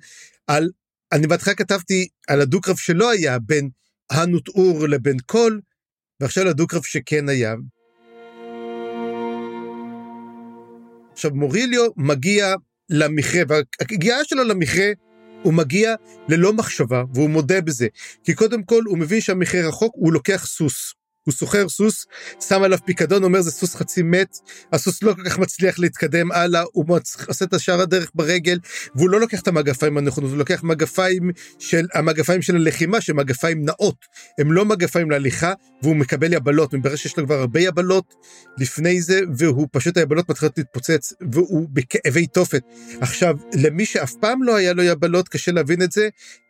על אני בהתחלה כתבתי על הדו-קרב שלא היה בין הנות אור לבין קול, ועכשיו לדו-קרב שכן היה. עכשיו מוריליו מגיע למכרה, והגיעה שלו למכרה, הוא מגיע ללא מחשבה, והוא מודה בזה. כי קודם כל הוא מבין שהמכרה רחוק, הוא לוקח סוס. הוא סוחר סוס, שם עליו פיקדון, אומר זה סוס חצי מת, הסוס לא כל כך מצליח להתקדם הלאה, הוא עושה את השאר הדרך ברגל, והוא לא לוקח את המגפיים הנכונות, הוא לוקח מגפיים של, המגפיים של הלחימה, שהם מגפיים נאות, הם לא מגפיים להליכה, והוא מקבל יבלות, מתברר שיש לו כבר הרבה יבלות לפני זה, והוא פשוט היבלות מתחילות להתפוצץ, והוא בכאבי תופת. עכשיו, למי שאף פעם לא היה לו יבלות, קשה להבין את זה,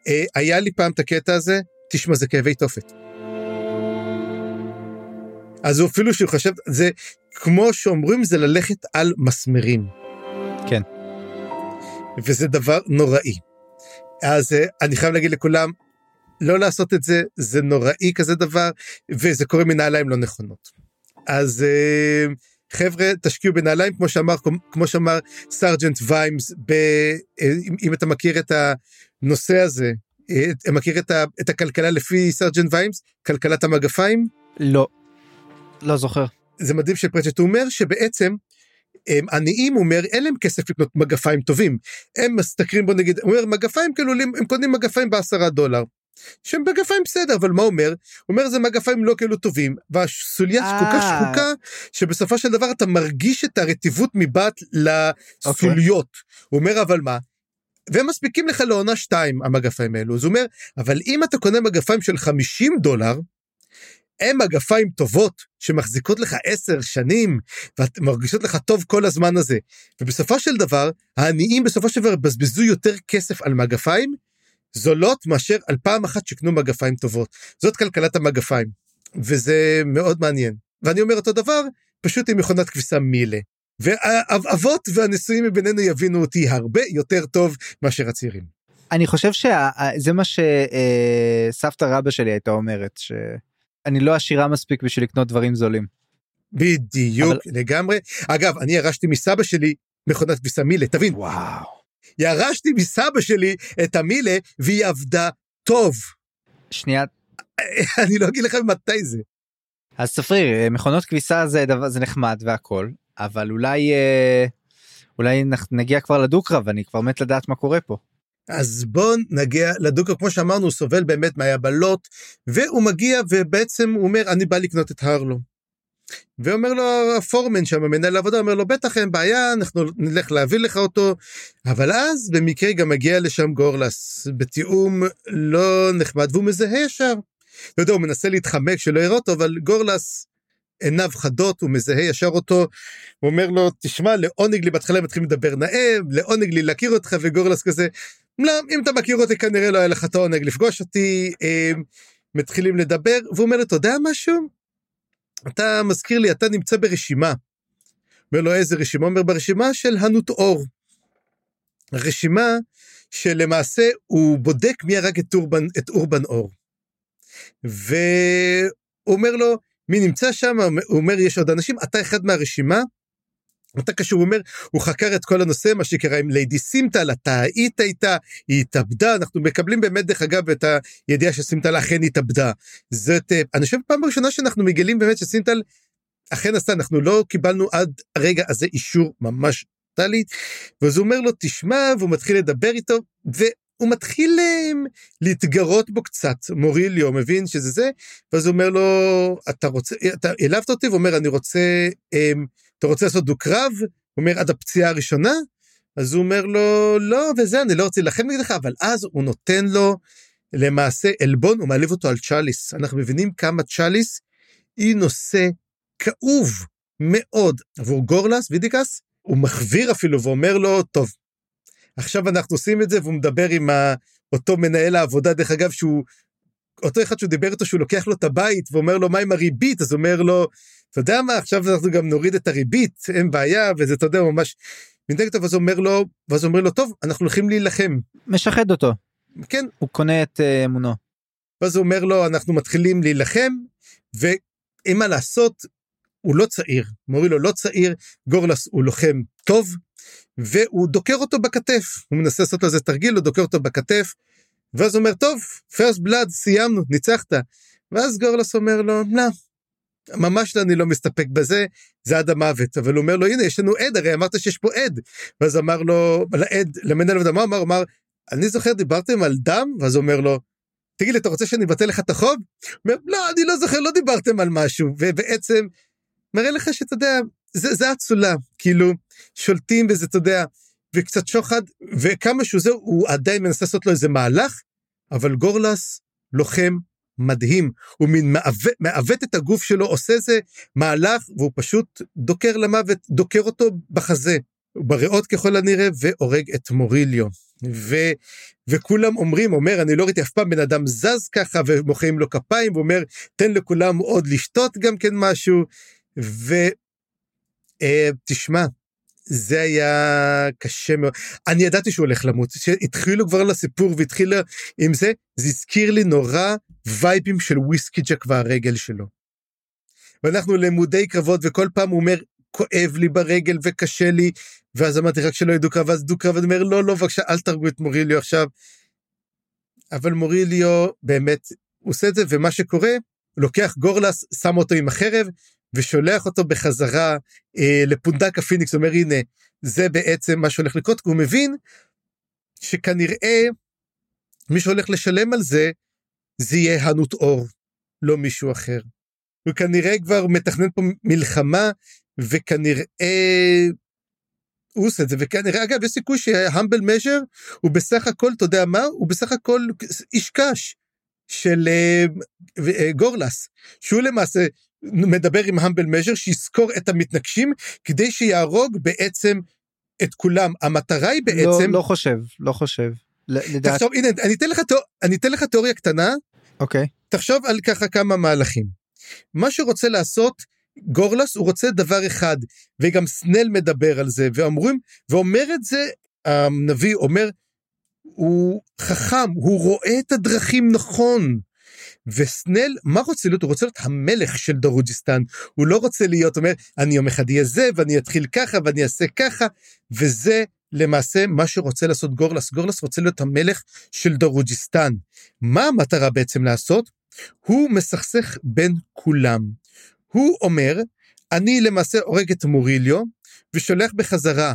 אה, היה לי פעם את הקטע הזה, תשמע, זה כאבי תופת. אז הוא אפילו שהוא חושב, זה כמו שאומרים, זה ללכת על מסמרים. כן. וזה דבר נוראי. אז אה, אני חייב להגיד לכולם, לא לעשות את זה, זה נוראי כזה דבר, וזה קורה מנעליים לא נכונות. אז אה, חבר'ה, תשקיעו בנעליים, כמו שאמר, כמו שאמר Sergeant ויימס, ב, אה, אם אתה מכיר את הנושא הזה, מכיר את, ה, את הכלכלה לפי Sergeant ויימס, כלכלת המגפיים? לא. לא זוכר. זה מדהים שפרצ'ט הוא אומר שבעצם הם עניים, הוא אומר, אין להם כסף לקנות מגפיים טובים. הם משתכרים בו נגיד, הוא אומר, מגפיים כאילו, הם קונים מגפיים בעשרה דולר. שהם מגפיים בסדר, אבל מה אומר? הוא אומר זה מגפיים לא כאילו טובים, והסוליה כל כך אה. שחוקה, שבסופו של דבר אתה מרגיש את הרטיבות מבעט לסוליות. Okay. הוא אומר אבל מה? והם מספיקים לך לעונה שתיים המגפיים האלו, אז הוא אומר, אבל אם אתה קונה מגפיים של 50 דולר, הם מגפיים טובות שמחזיקות לך עשר שנים ומרגישות לך טוב כל הזמן הזה. ובסופו של דבר, העניים בסופו של דבר בזבזו יותר כסף על מגפיים זולות מאשר על פעם אחת שקנו מגפיים טובות. זאת כלכלת המגפיים, וזה מאוד מעניין. ואני אומר אותו דבר, פשוט עם מכונת כביסה מילה. והאבות והנשואים מבינינו יבינו אותי הרבה יותר טוב מאשר הצעירים. אני חושב שזה מה שסבתא רבא שלי הייתה אומרת, ש... אני לא עשירה מספיק בשביל לקנות דברים זולים. בדיוק, אבל... לגמרי. אגב, אני ירשתי מסבא שלי מכונת כביסה מילה, תבין. וואו. ירשתי מסבא שלי את המילה והיא עבדה טוב. שנייה. אני לא אגיד לך מתי זה. אז ספרי, מכונות כביסה זה, דבר, זה נחמד והכל, אבל אולי, אה, אולי נגיע כבר לדו-קרב, אני כבר מת לדעת מה קורה פה. אז בואו נגיע לדוקר, כמו שאמרנו, הוא סובל באמת מהיבלות, והוא מגיע ובעצם הוא אומר, אני בא לקנות את הרלו. ואומר לו הפורמן שם, מנהל העבודה, אומר לו, בטח אין בעיה, אנחנו נלך להביא לך אותו. אבל אז במקרה גם מגיע לשם גורלס, בתיאום לא נחמד, והוא מזהה ישר. אתה יודע, הוא מנסה להתחמק שלא יראה אותו, אבל גורלס עיניו חדות, הוא מזהה ישר אותו, הוא אומר לו, תשמע, לעונג לי, בהתחלה מתחילים לדבר נאה, לעונג לי להכיר אותך, וגורלס כזה, לא, אם אתה מכיר אותי כנראה לא היה לך את העונג לפגוש אותי, אה, מתחילים לדבר, והוא אומר לו, אתה יודע משהו? אתה מזכיר לי, אתה נמצא ברשימה. אומר לו, איזה רשימה? אומר, ברשימה של הנות אור. רשימה שלמעשה הוא בודק מי הרג את אורבן, את אורבן אור. והוא אומר לו, מי נמצא שם? הוא אומר, יש עוד אנשים, אתה אחד מהרשימה, אתה קשור, הוא אומר, הוא חקר את כל הנושא, מה שקרה עם ליידי סימטל, אתה היית איתה, היא התאבדה, אנחנו מקבלים באמת, דרך אגב, את הידיעה שסימטל אכן התאבדה. זאת, אה, אני חושב פעם ראשונה שאנחנו מגלים באמת שסימטל אכן עשתה, אנחנו לא קיבלנו עד הרגע הזה אישור ממש טלי, ואז הוא אומר לו, תשמע, והוא מתחיל לדבר איתו, והוא מתחיל אה, להתגרות בו קצת, מוריליו מבין שזה זה, ואז הוא אומר לו, אתה רוצה, אתה העלבת אותי, והוא אומר, אני רוצה, אמ, אתה רוצה לעשות דו-קרב? הוא אומר, עד הפציעה הראשונה? אז הוא אומר לו, לא, וזה, אני לא רוצה להילחם נגדך, אבל אז הוא נותן לו למעשה עלבון, הוא מעליב אותו על צ'אליס. אנחנו מבינים כמה צ'אליס היא נושא כאוב מאוד עבור גורלס, וידיקס, הוא מחוויר אפילו ואומר לו, טוב, עכשיו אנחנו עושים את זה, והוא מדבר עם אותו מנהל העבודה, דרך אגב, שהוא אותו אחד שהוא דיבר איתו שהוא לוקח לו את הבית ואומר לו מה עם הריבית אז אומר לו אתה יודע מה עכשיו אנחנו גם נוריד את הריבית אין בעיה וזה אתה יודע ממש. ואז אומר לו ואז אומר לו טוב אנחנו הולכים להילחם. משחד אותו. כן. הוא קונה את אה, אמונו. ואז הוא אומר לו אנחנו מתחילים להילחם ואין מה לעשות הוא לא צעיר מורילו לא צעיר גורלס הוא לוחם טוב והוא דוקר אותו בכתף. הוא מנסה לעשות לו איזה תרגיל הוא דוקר אותו בכתף. ואז הוא אומר טוב פרסט בלאד סיימנו ניצחת. ואז גורלס אומר לו לא ממש אני לא מסתפק בזה זה עד המוות. אבל הוא אומר לו הנה יש לנו עד הרי אמרת שיש פה עד. ואז אמר לו לעד למנהל עבודה מה אמר אמר אני זוכר דיברתם על דם? ואז הוא אומר לו תגיד לי אתה רוצה שאני אבטל לך את החוב? אומר, לא אני לא זוכר לא דיברתם על משהו. ובעצם מראה לך שאתה יודע זה זה אצולה כאילו שולטים בזה אתה יודע וקצת שוחד וכמה שהוא זה הוא עדיין מנסה לעשות לו איזה מהלך אבל גורלס לוחם מדהים. הוא מין מעוות, את הגוף שלו עושה איזה מהלך והוא פשוט דוקר למוות דוקר אותו בחזה. בריאות ככל הנראה והורג את מוריליו. ו, וכולם אומרים אומר אני לא ראיתי אף פעם בן אדם זז ככה ומוחאים לו כפיים ואומר תן לכולם עוד לשתות גם כן משהו ותשמע אה, זה היה קשה מאוד. אני ידעתי שהוא הולך למות, שהתחילו כבר לסיפור והתחילה עם זה, זה הזכיר לי נורא וייבים של וויסקי ג'ק והרגל שלו. ואנחנו למודי קרבות וכל פעם הוא אומר, כואב לי ברגל וקשה לי, ואז אמרתי רק שלא ידעו קרב, ואז דו קרב, ואני אומר, לא, לא, בבקשה, אל תרגו את מוריליו עכשיו. אבל מוריליו באמת עושה את זה, ומה שקורה, לוקח גורלס, שם אותו עם החרב, ושולח אותו בחזרה אה, לפונדק הפיניקס, אומר הנה, זה בעצם מה שהולך לקרות, כי הוא מבין שכנראה מי שהולך לשלם על זה, זה יהיה הנות אור, לא מישהו אחר. הוא כנראה כבר מתכנן פה מלחמה, וכנראה הוא עושה את זה, וכנראה, אגב, יש סיכוי שהמבל מז'ר הוא בסך הכל, אתה יודע מה? הוא בסך הכל איש קש של uh, uh, גורלס, שהוא למעשה מדבר עם המבל מז'ר שיזכור את המתנגשים כדי שיהרוג בעצם את כולם המטרה היא בעצם לא, לא חושב לא חושב. לדעת... תחשוב הנה אני אתן לך אני אתן לך תיאוריה קטנה אוקיי תחשוב על ככה כמה מהלכים. מה שרוצה לעשות גורלס הוא רוצה דבר אחד וגם סנל מדבר על זה ואומרים ואומר את זה הנביא אומר הוא חכם הוא רואה את הדרכים נכון. וסנל, מה רוצה להיות? הוא רוצה להיות המלך של דרוג'יסטן. הוא לא רוצה להיות, אומר, אני יום אחד אהיה זה, ואני אתחיל ככה, ואני אעשה ככה, וזה למעשה מה שרוצה לעשות גורלס. גורלס רוצה להיות המלך של דרוג'יסטן. מה המטרה בעצם לעשות? הוא מסכסך בין כולם. הוא אומר, אני למעשה הורג את מוריליו, ושולח בחזרה.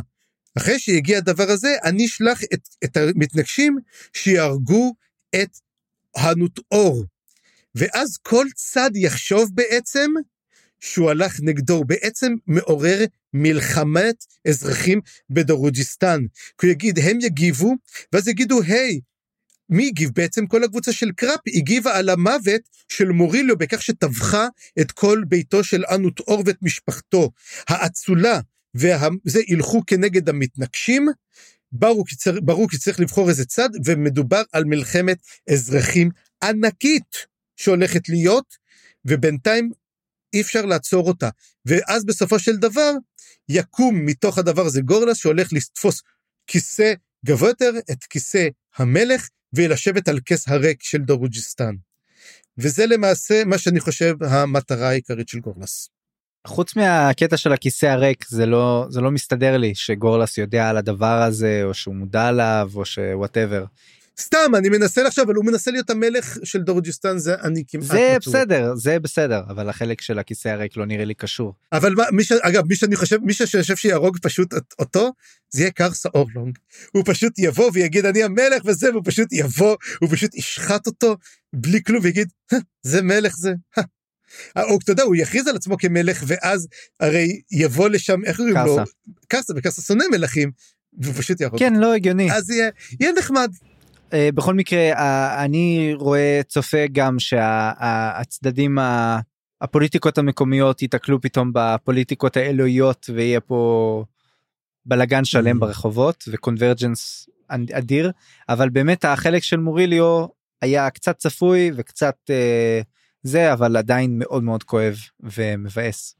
אחרי שיגיע הדבר הזה, אני אשלח את, את המתנגשים שיהרגו את הנוטאור. ואז כל צד יחשוב בעצם שהוא הלך נגדו, בעצם מעורר מלחמת אזרחים בדרוג'יסטן. כי הוא יגיד, הם יגיבו, ואז יגידו, היי, מי הגיב? בעצם כל הקבוצה של קראפ הגיבה על המוות של מוריליו בכך שטבחה את כל ביתו של אנות אור ואת משפחתו. האצולה וזה ילכו כנגד המתנגשים, ברור כי צריך לבחור איזה צד, ומדובר על מלחמת אזרחים ענקית. שהולכת להיות, ובינתיים אי אפשר לעצור אותה. ואז בסופו של דבר, יקום מתוך הדבר הזה גורלס שהולך לתפוס כיסא גבוה יותר, את כיסא המלך, ולשבת על כס הריק של דרוג'יסטן. וזה למעשה מה שאני חושב המטרה העיקרית של גורלס. חוץ מהקטע של הכיסא הריק זה לא זה לא מסתדר לי שגורלס יודע על הדבר הזה או שהוא מודע עליו או ש whatever. סתם אני מנסה לחשוב אבל הוא מנסה להיות המלך של דרוג'יסטן זה אני כמעט זה בטוח. בסדר זה בסדר אבל החלק של הכיסא הריק לא נראה לי קשור. אבל מה, מי ש... אגב מי שאני חושב מי שחושב שיהרוג פשוט אותו זה יהיה קרסה אורלונג. הוא פשוט יבוא ויגיד אני המלך וזה והוא פשוט יבוא הוא פשוט ישחט אותו בלי כלום ויגיד זה מלך זה. או אתה יודע הוא יכריז על עצמו כמלך ואז הרי יבוא לשם איך קוראים לו? קרסה וקרסה שונא מלכים והוא פשוט יהרוג כן לא הגיוני. אז יהיה, יהיה נחמד בכל מקרה אני רואה צופה גם שהצדדים שה, הפוליטיקות המקומיות ייתקלו פתאום בפוליטיקות האלוהיות ויהיה פה בלגן שלם mm. ברחובות וקונברג'נס אדיר אבל באמת החלק של מוריליו היה קצת צפוי וקצת אה, זה אבל עדיין מאוד מאוד כואב ומבאס.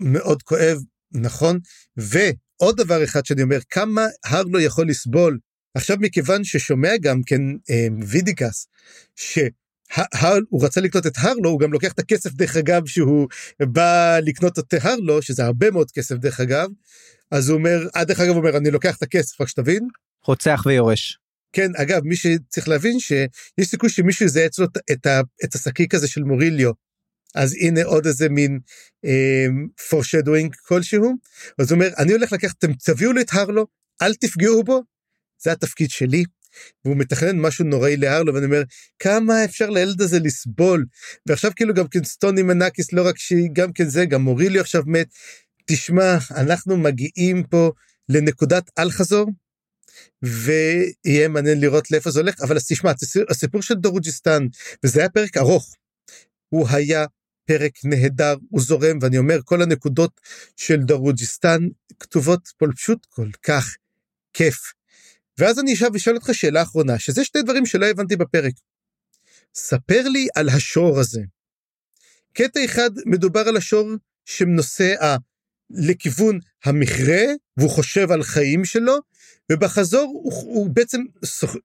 מאוד כואב נכון ועוד דבר אחד שאני אומר כמה הרלו יכול לסבול עכשיו מכיוון ששומע גם כן אה, וידיקס שהוא רצה לקנות את הרלו הוא גם לוקח את הכסף דרך אגב שהוא בא לקנות את הרלו שזה הרבה מאוד כסף דרך אגב אז הוא אומר עד דרך אגב אומר אני לוקח את הכסף רק שתבין. רוצח ויורש. כן אגב מי שצריך להבין שיש סיכוי שמישהו יזהה אצלו את, את השקיק הזה של מוריליו אז הנה עוד איזה מין אה, foreshadowing כלשהו. אז הוא אומר אני הולך לקחת תביאו לי את הרלו אל תפגעו בו זה התפקיד שלי. והוא מתכנן משהו נוראי להרלו ואני אומר כמה אפשר לילד הזה לסבול ועכשיו כאילו גם כן סטוני מנקיס לא רק שהיא גם כן זה גם מוריליו עכשיו מת. תשמע אנחנו מגיעים פה לנקודת אל חזור ויהיה מעניין לראות לאיפה זה הולך אבל תשמע הסיפור של דרוג'יסטן וזה היה פרק ארוך. הוא היה פרק נהדר הוא זורם ואני אומר כל הנקודות של דרוג'יסטן כתובות פה פשוט כל כך כיף. ואז אני אשב ושואל אותך שאלה אחרונה שזה שני דברים שלא הבנתי בפרק. ספר לי על השור הזה. קטע אחד מדובר על השור שנוסע לכיוון המכרה והוא חושב על חיים שלו ובחזור הוא, הוא בעצם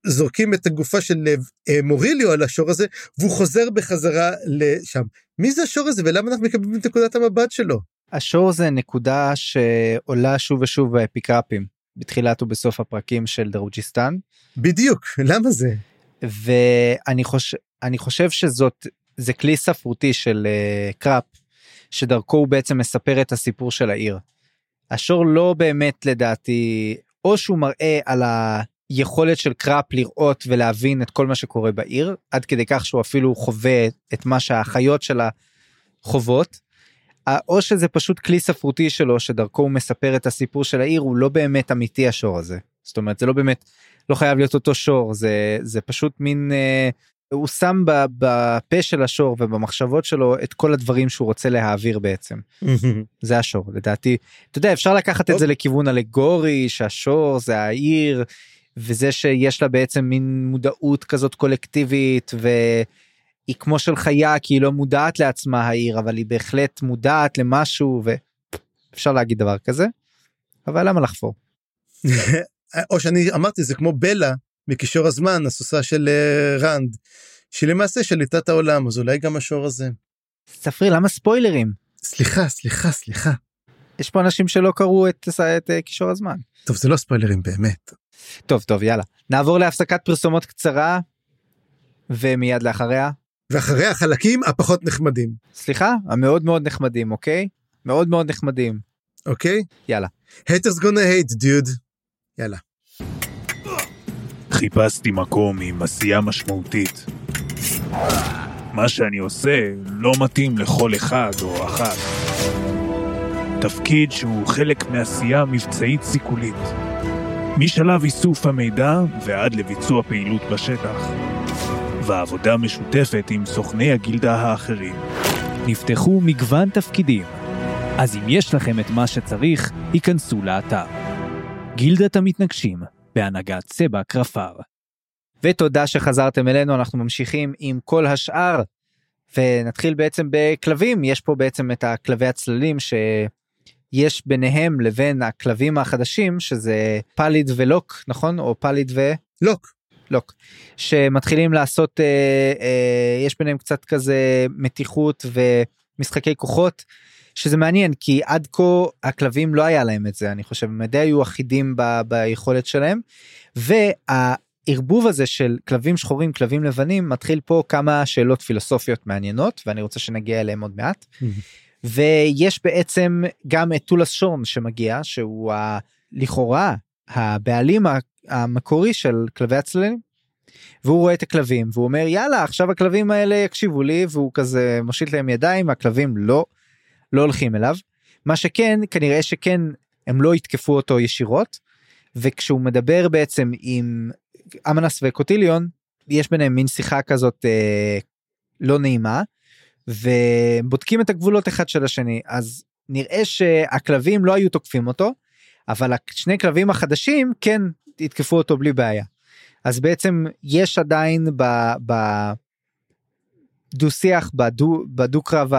זורקים את הגופה של אה, מוריליו על השור הזה והוא חוזר בחזרה לשם. מי זה השור הזה ולמה אנחנו מקבלים את נקודת המבט שלו? השור זה נקודה שעולה שוב ושוב באפיגרפים בתחילת ובסוף הפרקים של דרוג'יסטן. בדיוק למה זה? ואני חושב אני חושב שזאת זה כלי ספרותי של אה, קראפ שדרכו הוא בעצם מספר את הסיפור של העיר. השור לא באמת לדעתי או שהוא מראה על היכולת של קראפ לראות ולהבין את כל מה שקורה בעיר עד כדי כך שהוא אפילו חווה את מה שהחיות שלה חוות. או שזה פשוט כלי ספרותי שלו שדרכו הוא מספר את הסיפור של העיר הוא לא באמת אמיתי השור הזה. זאת אומרת זה לא באמת לא חייב להיות אותו שור זה זה פשוט מין אה, הוא שם בפה של השור ובמחשבות שלו את כל הדברים שהוא רוצה להעביר בעצם. זה השור לדעתי. אתה יודע אפשר לקחת את זה לכיוון אלגורי שהשור זה העיר וזה שיש לה בעצם מין מודעות כזאת קולקטיבית והיא כמו של חיה כי היא לא מודעת לעצמה העיר אבל היא בהחלט מודעת למשהו ואפשר להגיד דבר כזה. אבל למה לחפור? או שאני אמרתי זה כמו בלה מקישור הזמן הסוסה של אה, רנד שלמעשה שליטת העולם אז אולי גם השור הזה. ספרי למה ספוילרים? סליחה סליחה סליחה. יש פה אנשים שלא קראו את, את אה, קישור הזמן. טוב זה לא ספוילרים באמת. טוב טוב יאללה נעבור להפסקת פרסומות קצרה ומיד לאחריה. ואחרי החלקים הפחות נחמדים. סליחה המאוד מאוד נחמדים אוקיי? מאוד מאוד נחמדים. אוקיי? יאללה. haters gonna hate dude. יאללה. חיפשתי מקום עם עשייה משמעותית. מה שאני עושה לא מתאים לכל אחד או אחת. תפקיד שהוא חלק מעשייה מבצעית סיכולית. משלב איסוף המידע ועד לביצוע פעילות בשטח. ועבודה משותפת עם סוכני הגילדה האחרים. נפתחו מגוון תפקידים, אז אם יש לכם את מה שצריך, היכנסו לאתר. גילדת המתנגשים, בהנהגת סבא קרפר. ותודה שחזרתם אלינו, אנחנו ממשיכים עם כל השאר, ונתחיל בעצם בכלבים, יש פה בעצם את הכלבי הצללים שיש ביניהם לבין הכלבים החדשים, שזה פליד ולוק, נכון? או פליד ו... לוק. לוק. שמתחילים לעשות, אה, אה, יש ביניהם קצת כזה מתיחות ומשחקי כוחות. שזה מעניין כי עד כה הכלבים לא היה להם את זה אני חושב הם די היו אחידים ב, ביכולת שלהם. והערבוב הזה של כלבים שחורים כלבים לבנים מתחיל פה כמה שאלות פילוסופיות מעניינות ואני רוצה שנגיע אליהם עוד מעט. ויש בעצם גם את טולס שורן שמגיע שהוא ה, לכאורה הבעלים המקורי של כלבי הצללים. והוא רואה את הכלבים והוא אומר יאללה עכשיו הכלבים האלה יקשיבו לי והוא כזה מושיט להם ידיים והכלבים לא לא הולכים אליו. מה שכן כנראה שכן הם לא יתקפו אותו ישירות וכשהוא מדבר בעצם עם אמנס וקוטיליון יש ביניהם מין שיחה כזאת אה, לא נעימה ובודקים את הגבולות אחד של השני אז נראה שהכלבים לא היו תוקפים אותו אבל שני כלבים החדשים כן יתקפו אותו בלי בעיה. אז בעצם יש עדיין בדו שיח בדו, בדו קרב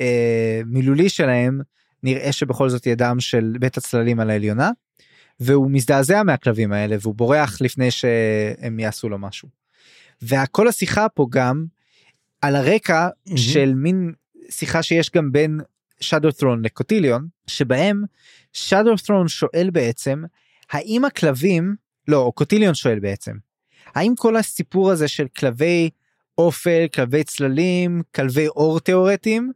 המילולי שלהם נראה שבכל זאת ידם של בית הצללים על העליונה והוא מזדעזע מהכלבים האלה והוא בורח לפני שהם יעשו לו משהו. וכל השיחה פה גם על הרקע mm-hmm. של מין שיחה שיש גם בין שדו ת'רון לקוטיליון שבהם שדו ת'רון שואל בעצם האם הכלבים לא קוטיליון שואל בעצם האם כל הסיפור הזה של כלבי אופל כלבי צללים כלבי אור תיאורטיים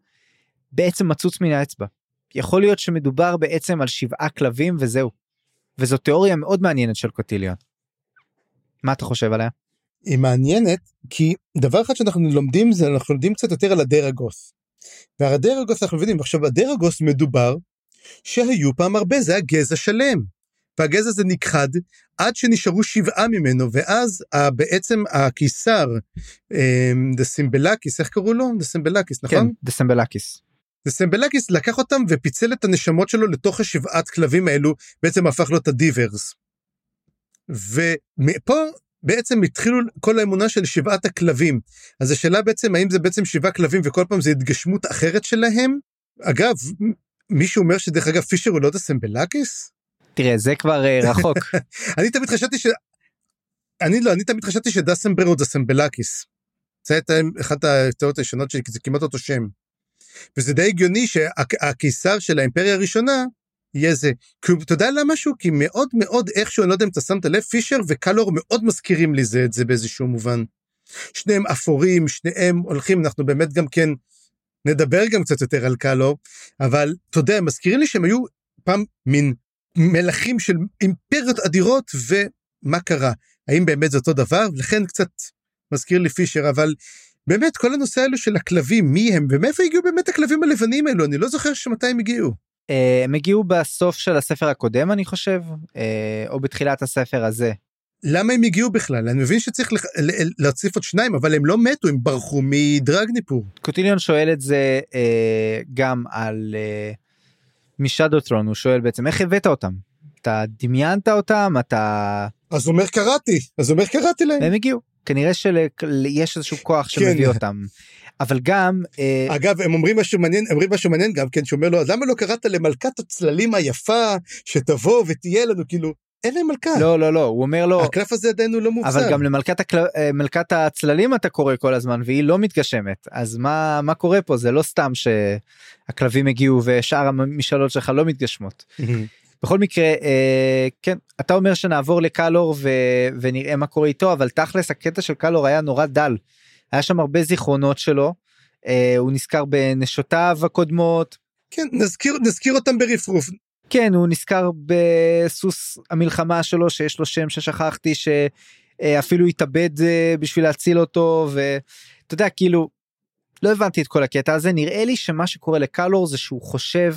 בעצם מצוץ מן האצבע. יכול להיות שמדובר בעצם על שבעה כלבים וזהו. וזו תיאוריה מאוד מעניינת של קוטיליון. מה אתה חושב עליה? היא מעניינת כי דבר אחד שאנחנו לומדים זה אנחנו לומדים קצת יותר על הדרגוס. והדרגוס אנחנו מבינים עכשיו הדרגוס מדובר שהיו פעם הרבה זה היה גזע שלם. והגזע הזה נכחד עד שנשארו שבעה ממנו ואז בעצם הקיסר דסימבלקיס איך קראו לו דסימבלקיס נכון? כן דסימבלקיס. דסימבלקיס לקח אותם ופיצל את הנשמות שלו לתוך השבעת כלבים האלו בעצם הפך לו את הדיברס. ומפה בעצם התחילו כל האמונה של שבעת הכלבים. אז השאלה בעצם האם זה בעצם שבעה כלבים וכל פעם זה התגשמות אחרת שלהם? אגב, מישהו אומר שדרך אגב פישר הוא לא דסמבלקיס? תראה זה כבר אה, רחוק. אני תמיד חשבתי ש... אני לא, אני תמיד חשבתי שדסמברה הוא דסמבלקיס. זה הייתה אחת התיאוריות הישנות שלי כי זה כמעט אותו שם. וזה די הגיוני שהקיסר של האימפריה הראשונה יהיה זה. כי אתה יודע למה משהו? כי מאוד מאוד איכשהו, אני לא יודע אם אתה שמת לב, פישר וקלור מאוד מזכירים לי זה את זה באיזשהו מובן. שניהם אפורים, שניהם הולכים, אנחנו באמת גם כן נדבר גם קצת יותר על קלור, אבל אתה יודע, מזכירים לי שהם היו פעם מין מלכים של אימפריות אדירות, ומה קרה? האם באמת זה אותו דבר? לכן קצת מזכיר לי פישר, אבל באמת כל הנושא האלו של הכלבים, מי הם, ומאיפה הגיעו באמת הכלבים הלבנים האלו? אני לא זוכר שמתי הם הגיעו. אה, הם הגיעו בסוף של הספר הקודם אני חושב אה, או בתחילת הספר הזה. למה הם הגיעו בכלל אני מבין שצריך לח... להציף עוד שניים אבל הם לא מתו הם ברחו מדרגניפור. קוטיליון שואל את זה אה, גם על משדוטרון הוא שואל בעצם איך הבאת אותם? אתה דמיינת אותם? אתה אז אומר קראתי. אז אומר קראתי להם. הם הגיעו. כנראה שיש איזשהו כוח שמביא כן. אותם. אבל גם אה, אגב הם אומרים משהו מעניין אומרים משהו מעניין גם כן שאומר לו למה לא קראת למלכת הצללים היפה שתבוא ותהיה לנו? כאילו אין להם מלכה. לא לא לא הוא אומר לו הקלף הזה עדיין הוא לא מופסק. אבל גם למלכת הקל... אה, מלכת הצללים אתה קורא כל הזמן והיא לא מתגשמת אז מה מה קורה פה זה לא סתם שהכלבים הגיעו ושאר המשאלות שלך לא מתגשמות. בכל מקרה אה, כן אתה אומר שנעבור לקלור ו... ונראה מה קורה איתו אבל תכלס הקטע של קלור היה נורא דל. היה שם הרבה זיכרונות שלו, אה, הוא נזכר בנשותיו הקודמות. כן, נזכיר, נזכיר אותם ברפרוף. כן, הוא נזכר בסוס המלחמה שלו שיש לו שם ששכחתי שאפילו התאבד אה, בשביל להציל אותו ואתה יודע כאילו לא הבנתי את כל הקטע הזה נראה לי שמה שקורה לקלור זה שהוא חושב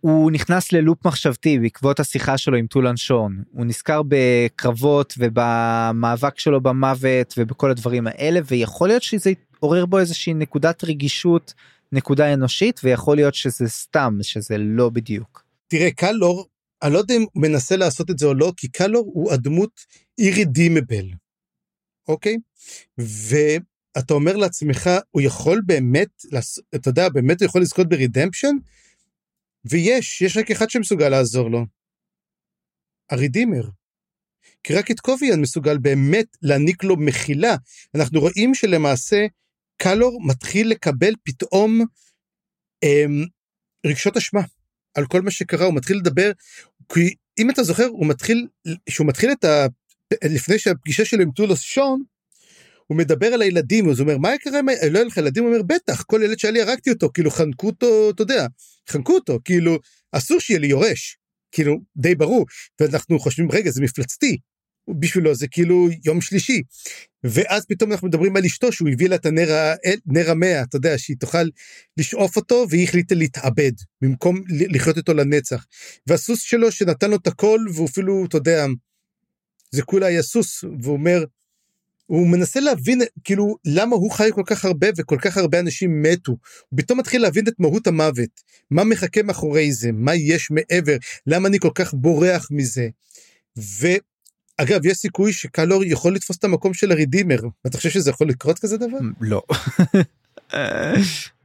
הוא נכנס ללופ מחשבתי בעקבות השיחה שלו עם טולן שון הוא נזכר בקרבות ובמאבק שלו במוות ובכל הדברים האלה ויכול להיות שזה עורר בו איזושהי נקודת רגישות נקודה אנושית ויכול להיות שזה סתם שזה לא בדיוק. תראה קלור אני לא יודע אם הוא מנסה לעשות את זה או לא כי קלור הוא הדמות אירידימבל. אוקיי ואתה אומר לעצמך הוא יכול באמת אתה יודע באמת הוא יכול לזכות ברידמפשן ויש, יש רק אחד שמסוגל לעזור לו. הרידימר. כי רק את קוביאן מסוגל באמת להעניק לו מחילה. אנחנו רואים שלמעשה קלור מתחיל לקבל פתאום אמ, רגשות אשמה על כל מה שקרה, הוא מתחיל לדבר, כי אם אתה זוכר, הוא מתחיל, שהוא מתחיל את ה... לפני שהפגישה שלו עם טולוס שון, הוא מדבר על הילדים, אז הוא אומר, מה יקרה אם לא יהיה לך ילדים? הוא אומר, בטח, כל ילד שהיה לי הרגתי אותו, כאילו חנקו אותו, אתה יודע, חנקו אותו, כאילו, אסור שיהיה לי יורש, כאילו, די ברור, ואנחנו חושבים, רגע, זה מפלצתי, בשבילו זה כאילו יום שלישי. ואז פתאום אנחנו מדברים על אשתו שהוא הביא לה את הנר, נר המאה, אתה יודע, שהיא תוכל לשאוף אותו, והיא החליטה להתאבד, במקום לחיות איתו לנצח. והסוס שלו שנתן לו את הכל, והוא אפילו, אתה יודע, זה כולה היה סוס, והוא אומר, הוא מנסה להבין כאילו למה הוא חי כל כך הרבה וכל כך הרבה אנשים מתו. הוא פתאום מתחיל להבין את מהות המוות, מה מחכה מאחורי זה, מה יש מעבר, למה אני כל כך בורח מזה. אגב, יש סיכוי שקלור יכול לתפוס את המקום של הרידימר. אתה חושב שזה יכול לקרות כזה דבר? לא.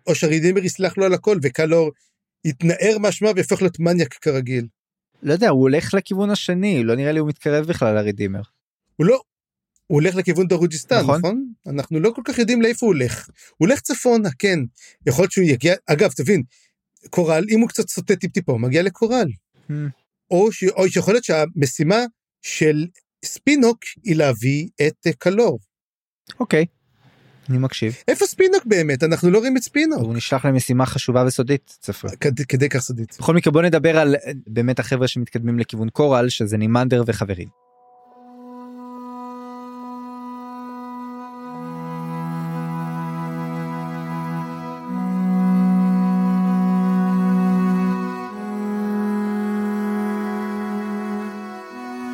או שהרידימר יסלח לו על הכל וקלור יתנער מהשמה ויהפוך להיות מניאק כרגיל. לא יודע, הוא הולך לכיוון השני, לא נראה לי הוא מתקרב בכלל לרידימר. הוא לא. הוא הולך לכיוון דרוג'יסטן, נכון. נכון? אנחנו לא כל כך יודעים לאיפה הוא הולך. הוא הולך צפונה, כן. יכול להיות שהוא יגיע, אגב, תבין, קורל, אם הוא קצת סוטה טיפ-טיפה, הוא מגיע לקורל. Hmm. או, ש... או שיכול להיות שהמשימה של ספינוק היא להביא את אה, קלור. אוקיי, אני מקשיב. איפה ספינוק באמת? אנחנו לא רואים את ספינוק. הוא נשלח למשימה חשובה וסודית, צפוי. כד... כדי כך סודית. בכל מקרה בוא נדבר על אה, באמת החבר'ה שמתקדמים לכיוון קורל, שזה נימנדר וחברים.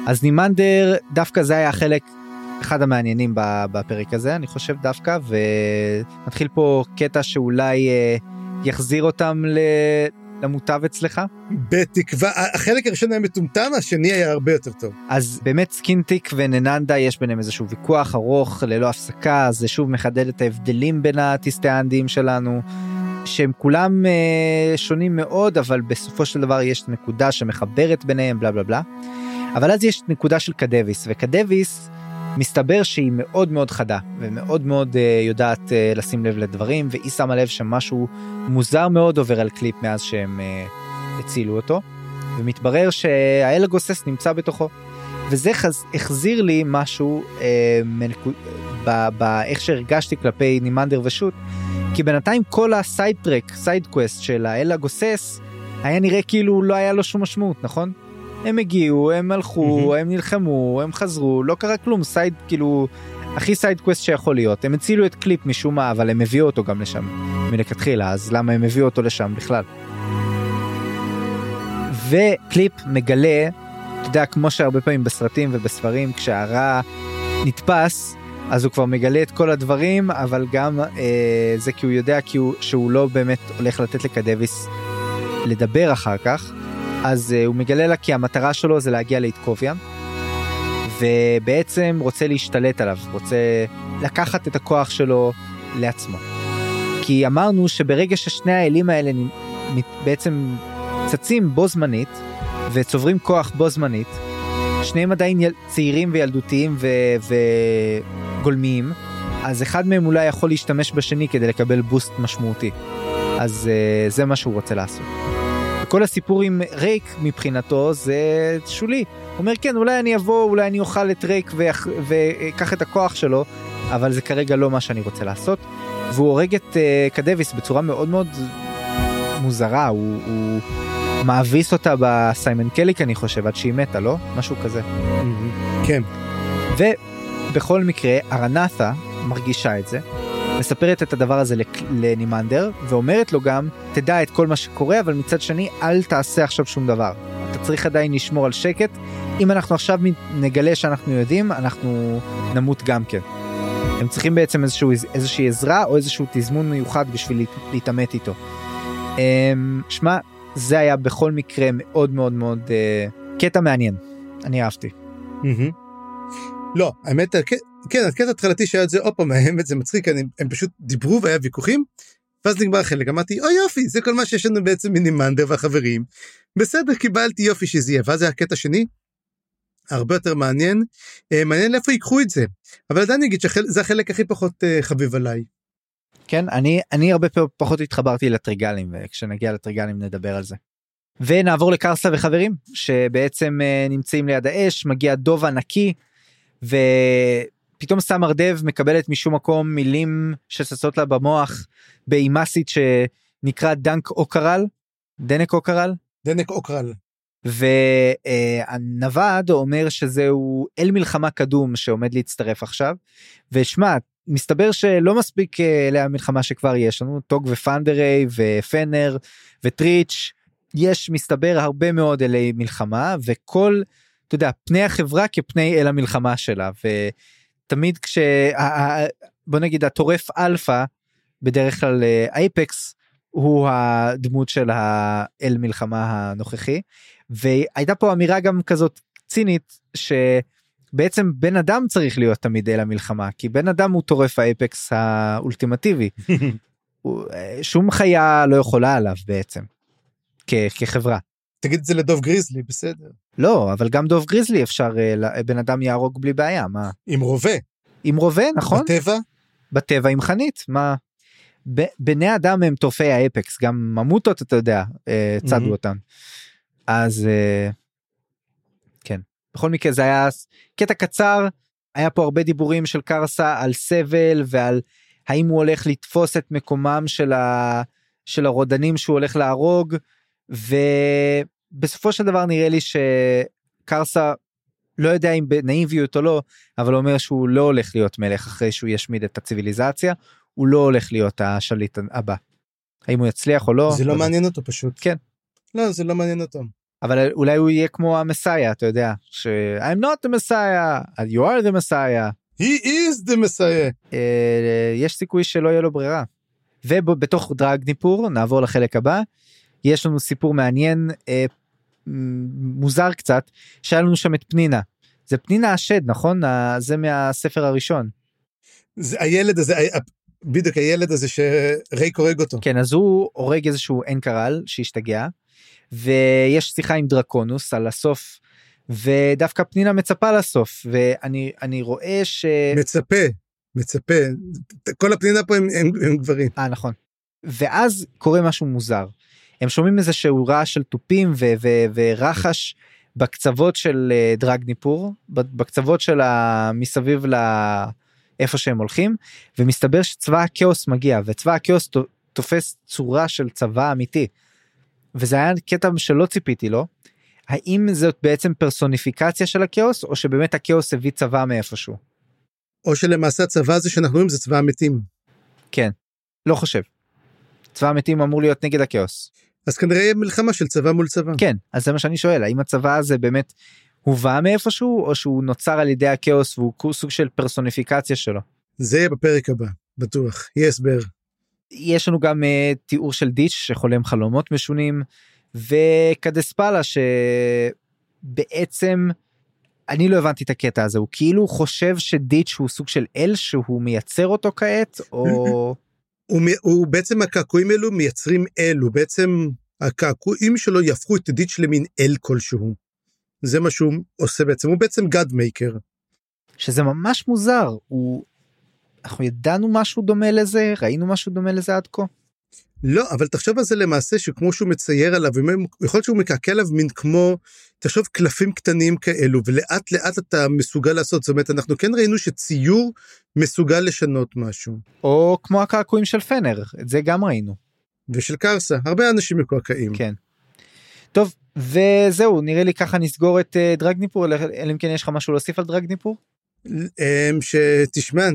אז נימנדר דווקא זה היה החלק אחד המעניינים בפרק הזה אני חושב דווקא ונתחיל פה קטע שאולי אה, יחזיר אותם ל- למוטב אצלך בתקווה, החלק הראשון היה מטומטם, השני היה הרבה יותר טוב. אז באמת סקינטיק ונננדה יש ביניהם איזשהו ויכוח ארוך ללא הפסקה זה שוב מחדד את ההבדלים בין הטיסטי-האנדיים שלנו שהם כולם אה, שונים מאוד אבל בסופו של דבר יש נקודה שמחברת ביניהם בלה בלה בלה. אבל אז יש נקודה של קדביס וקדביס מסתבר שהיא מאוד מאוד חדה ומאוד מאוד אה, יודעת אה, לשים לב לדברים והיא שמה לב שמשהו מוזר מאוד עובר על קליפ מאז שהם אה, הצילו אותו ומתברר שהאל הגוסס נמצא בתוכו. וזה חז... החזיר לי משהו אה, מנקו... ב... באיך שהרגשתי כלפי נימנדר ושות כי בינתיים כל ה side track side quest של האל הגוסס היה נראה כאילו לא היה לו שום משמעות נכון? הם הגיעו הם הלכו מהמם. הם נלחמו הם חזרו לא קרה כלום side כאילו הכי side quest שיכול להיות הם הצילו את קליפ משום מה אבל הם הביאו אותו גם לשם מלכתחילה אז למה הם הביאו אותו לשם בכלל. וקליפ מגלה אתה יודע כמו שהרבה פעמים בסרטים ובספרים כשהרע נתפס אז הוא כבר מגלה את כל הדברים אבל גם אה, זה כי הוא יודע כי הוא, שהוא לא באמת הולך לתת לקדביס לדבר אחר כך אז אה, הוא מגלה לה כי המטרה שלו זה להגיע לאתקוביה ובעצם רוצה להשתלט עליו רוצה לקחת את הכוח שלו לעצמו. כי אמרנו שברגע ששני האלים האלה בעצם צצים בו זמנית וצוברים כוח בו זמנית שניהם עדיין יל... צעירים וילדותיים ו... וגולמיים אז אחד מהם אולי יכול להשתמש בשני כדי לקבל בוסט משמעותי אז uh, זה מה שהוא רוצה לעשות. וכל הסיפור עם רייק מבחינתו זה שולי. הוא אומר כן אולי אני אבוא אולי אני אוכל את רייק ואקח את הכוח שלו אבל זה כרגע לא מה שאני רוצה לעשות. והוא הורג את uh, קדביס בצורה מאוד מאוד מוזרה הוא, הוא מאביס אותה בסיימון קליק אני חושב עד שהיא מתה לא משהו כזה. כן. ובכל מקרה ארנת'ה מרגישה את זה. מספרת את הדבר הזה לנימנדר ואומרת לו גם תדע את כל מה שקורה אבל מצד שני אל תעשה עכשיו שום דבר. אתה צריך עדיין לשמור על שקט אם אנחנו עכשיו נגלה שאנחנו יודעים אנחנו נמות גם כן. הם צריכים בעצם איזשהו, איזושהי עזרה או איזשהו תזמון מיוחד בשביל להת- להתעמת איתו. אמ, שמע זה היה בכל מקרה מאוד מאוד מאוד אה, קטע מעניין אני אהבתי. מהמם. לא, האמת, הק- כן, הקטע התחלתי שהיה את זה, עוד פעם, האמת זה מצחיק, אני- הם פשוט דיברו והיה ויכוחים, ואז נגמר החלק, אמרתי, אוי יופי, זה כל מה שיש לנו בעצם מנימנדר והחברים. בסדר, קיבלתי יופי שזה יהיה, ואז היה הקטע שני, הרבה יותר מעניין, אה, מעניין לאיפה ייקחו את זה, אבל עדיין אני אגיד שזה החלק הכי פחות אה, חביב עליי. כן אני אני הרבה פחות התחברתי לטריגלים וכשנגיע לטריגלים נדבר על זה. ונעבור לקרסה וחברים שבעצם אה, נמצאים ליד האש מגיע דוב ענקי ופתאום סמר דב מקבלת משום מקום מילים שצצות לה במוח באימאסית שנקרא דנק אוקרל דנק אוקרל דנק אוקרל. והנווד אומר שזהו אל מלחמה קדום שעומד להצטרף עכשיו ושמע מסתבר שלא מספיק אה, אלי המלחמה שכבר יש לנו טוג ופנדריי ופנר וטריץ' יש מסתבר הרבה מאוד אלי מלחמה וכל אתה יודע פני החברה כפני אל המלחמה שלה ותמיד כש... בוא נגיד הטורף אלפא בדרך כלל אה, apex הוא הדמות של האל מלחמה הנוכחי והייתה פה אמירה גם כזאת צינית בעצם בן אדם צריך להיות תמיד אל המלחמה כי בן אדם הוא טורף ה apex האולטימטיבי. אה, שום חיה לא יכולה עליו בעצם. כ- כחברה. תגיד את זה לדוב גריזלי, בסדר. לא אבל גם דוב גריזלי אפשר אה, ל- בן אדם יהרוג בלי בעיה מה עם רובה. עם רובה נכון בטבע, בטבע עם חנית מה. ב- בני אדם הם טורפי האפקס גם ממוטות אתה יודע אה, צדו מהמם. אותם. אז אה, כן בכל מקרה זה היה קטע קצר היה פה הרבה דיבורים של קרסה על סבל ועל האם הוא הולך לתפוס את מקומם של, ה, של הרודנים שהוא הולך להרוג ובסופו של דבר נראה לי שקרסה לא יודע אם בנאיביות או לא אבל אומר שהוא לא הולך להיות מלך אחרי שהוא ישמיד את הציוויליזציה הוא לא הולך להיות השליט הבא. האם הוא יצליח או לא זה לא. מעניין אותו פשוט. כן. לא, זה לא מעניין אותו. אבל אולי הוא יהיה כמו המסאיה אתה יודע ש I'm not the messiah you are the messiah He is the messiah. אה, יש סיכוי שלא יהיה לו ברירה. ובתוך דרגניפור נעבור לחלק הבא יש לנו סיפור מעניין אה, מוזר קצת שהיה לנו שם את פנינה זה פנינה השד נכון זה מהספר הראשון זה הילד הזה, בדיוק הילד הזה שרייק הורג אותו. כן אז הוא הורג איזשהו אנקרל שהשתגע ויש שיחה עם דרקונוס על הסוף ודווקא פנינה מצפה לסוף ואני אני רואה ש... מצפה, מצפה. כל הפנינה פה הם, הם, הם גברים. אה נכון. ואז קורה משהו מוזר. הם שומעים איזה שהוא רעש של תופים ו- ו- ורחש בקצוות של אה, דרגניפור בקצוות של מסביב לאיפה שהם הולכים ומסתבר שצבא הכאוס מגיע וצבא הכאוס תופס צורה של צבא אמיתי. וזה היה קטע שלא ציפיתי לו. האם זאת בעצם פרסוניפיקציה של הכאוס או שבאמת הכאוס הביא צבא מאיפשהו? או שלמעשה הצבא הזה שאנחנו רואים זה צבא המתים. כן. לא חושב. צבא המתים אמור להיות נגד הכאוס. אז כנראה יהיה מלחמה של צבא מול צבא. כן אז זה מה שאני שואל האם הצבא הזה באמת הובא מאיפשהו או שהוא נוצר על ידי הכאוס והוא סוג של פרסוניפיקציה שלו. זה יהיה בפרק הבא, בטוח. יהיה הסבר. יש לנו גם uh, תיאור של דיץ' שחולם חלומות משונים וקדספלה שבעצם אני לא הבנתי את הקטע הזה הוא כאילו חושב שדיץ' הוא סוג של אל שהוא מייצר אותו כעת או הוא, הוא בעצם הקעקועים האלו מייצרים אל, הוא בעצם הקעקועים שלו יהפכו את דיץ' למין אל כלשהו. זה מה שהוא עושה בעצם, הוא בעצם גאד מייקר. שזה ממש מוזר הוא אנחנו ידענו משהו דומה לזה ראינו משהו דומה לזה עד כה. לא, אבל תחשוב על זה למעשה שכמו שהוא מצייר עליו, יכול להיות שהוא מקעקע עליו מין כמו, תחשוב קלפים קטנים כאלו, ולאט לאט אתה מסוגל לעשות, זאת אומרת, אנחנו כן ראינו שציור מסוגל לשנות משהו. או כמו הקעקועים של פנר את זה גם ראינו ושל קרסה, הרבה אנשים מקועקעים. כן. טוב וזהו נראה לי ככה נסגור את uh, דרגניפור אלא אם כן יש לך משהו להוסיף על דרגניפור אמ, שתשמע,